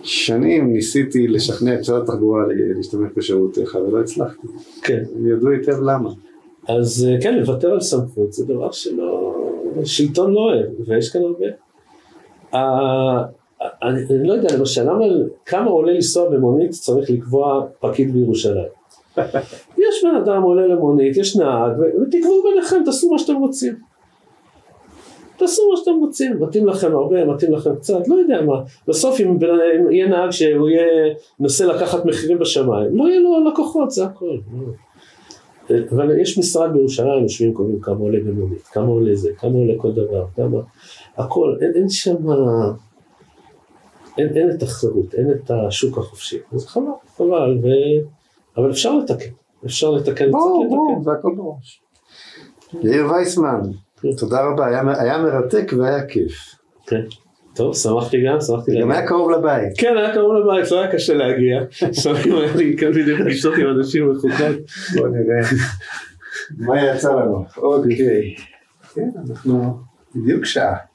ששנים ניסיתי לשכנע את משרד התחבורה להשתמש בשירותיך ולא הצלחתי. כן. הם ידעו היטב למה. אז אה, כן, לוותר על סמכות זה דבר שלא, שלטון לא אוהב, ויש כאן הרבה. אני, אני לא יודע, למשל, למה, כמה עולה לנסוע במונית צריך לקבוע פקיד בירושלים? יש בן אדם עולה למונית, יש נהג, ותקבעו ביניכם, תעשו מה שאתם רוצים. תעשו מה שאתם רוצים, מתאים לכם הרבה, מתאים לכם קצת, לא יודע מה. בסוף אם, אם יהיה נהג שהוא יהיה, מנסה לקחת מחירים בשמיים, לא יהיה לו לקוחות, זה הכל. אבל יש משרד בירושלים, יושבים קובעים כמה עולה במונית, כמה עולה זה, כמה עולה כל דבר, כמה, הכל, אין, אין שם, אין, אין את החירות, אין את השוק החופשי, אז חבל, חבל, ו... אבל אפשר לתקן, אפשר לתקן, ברור, ברור, זה הכל בראש. יאיר וייסמן, כן. תודה רבה, היה מרתק והיה כיף. כן. טוב, שמחתי גם, שמחתי להגיע. גם היה קרוב לבית. כן, היה קרוב לבית, לא היה קשה להגיע. לפעמים היה לי כאן בדיוק פגישות עם אנשים מחוקות. בוא נראה. מה יצא לנו? אוקיי. כן, אנחנו בדיוק שעה.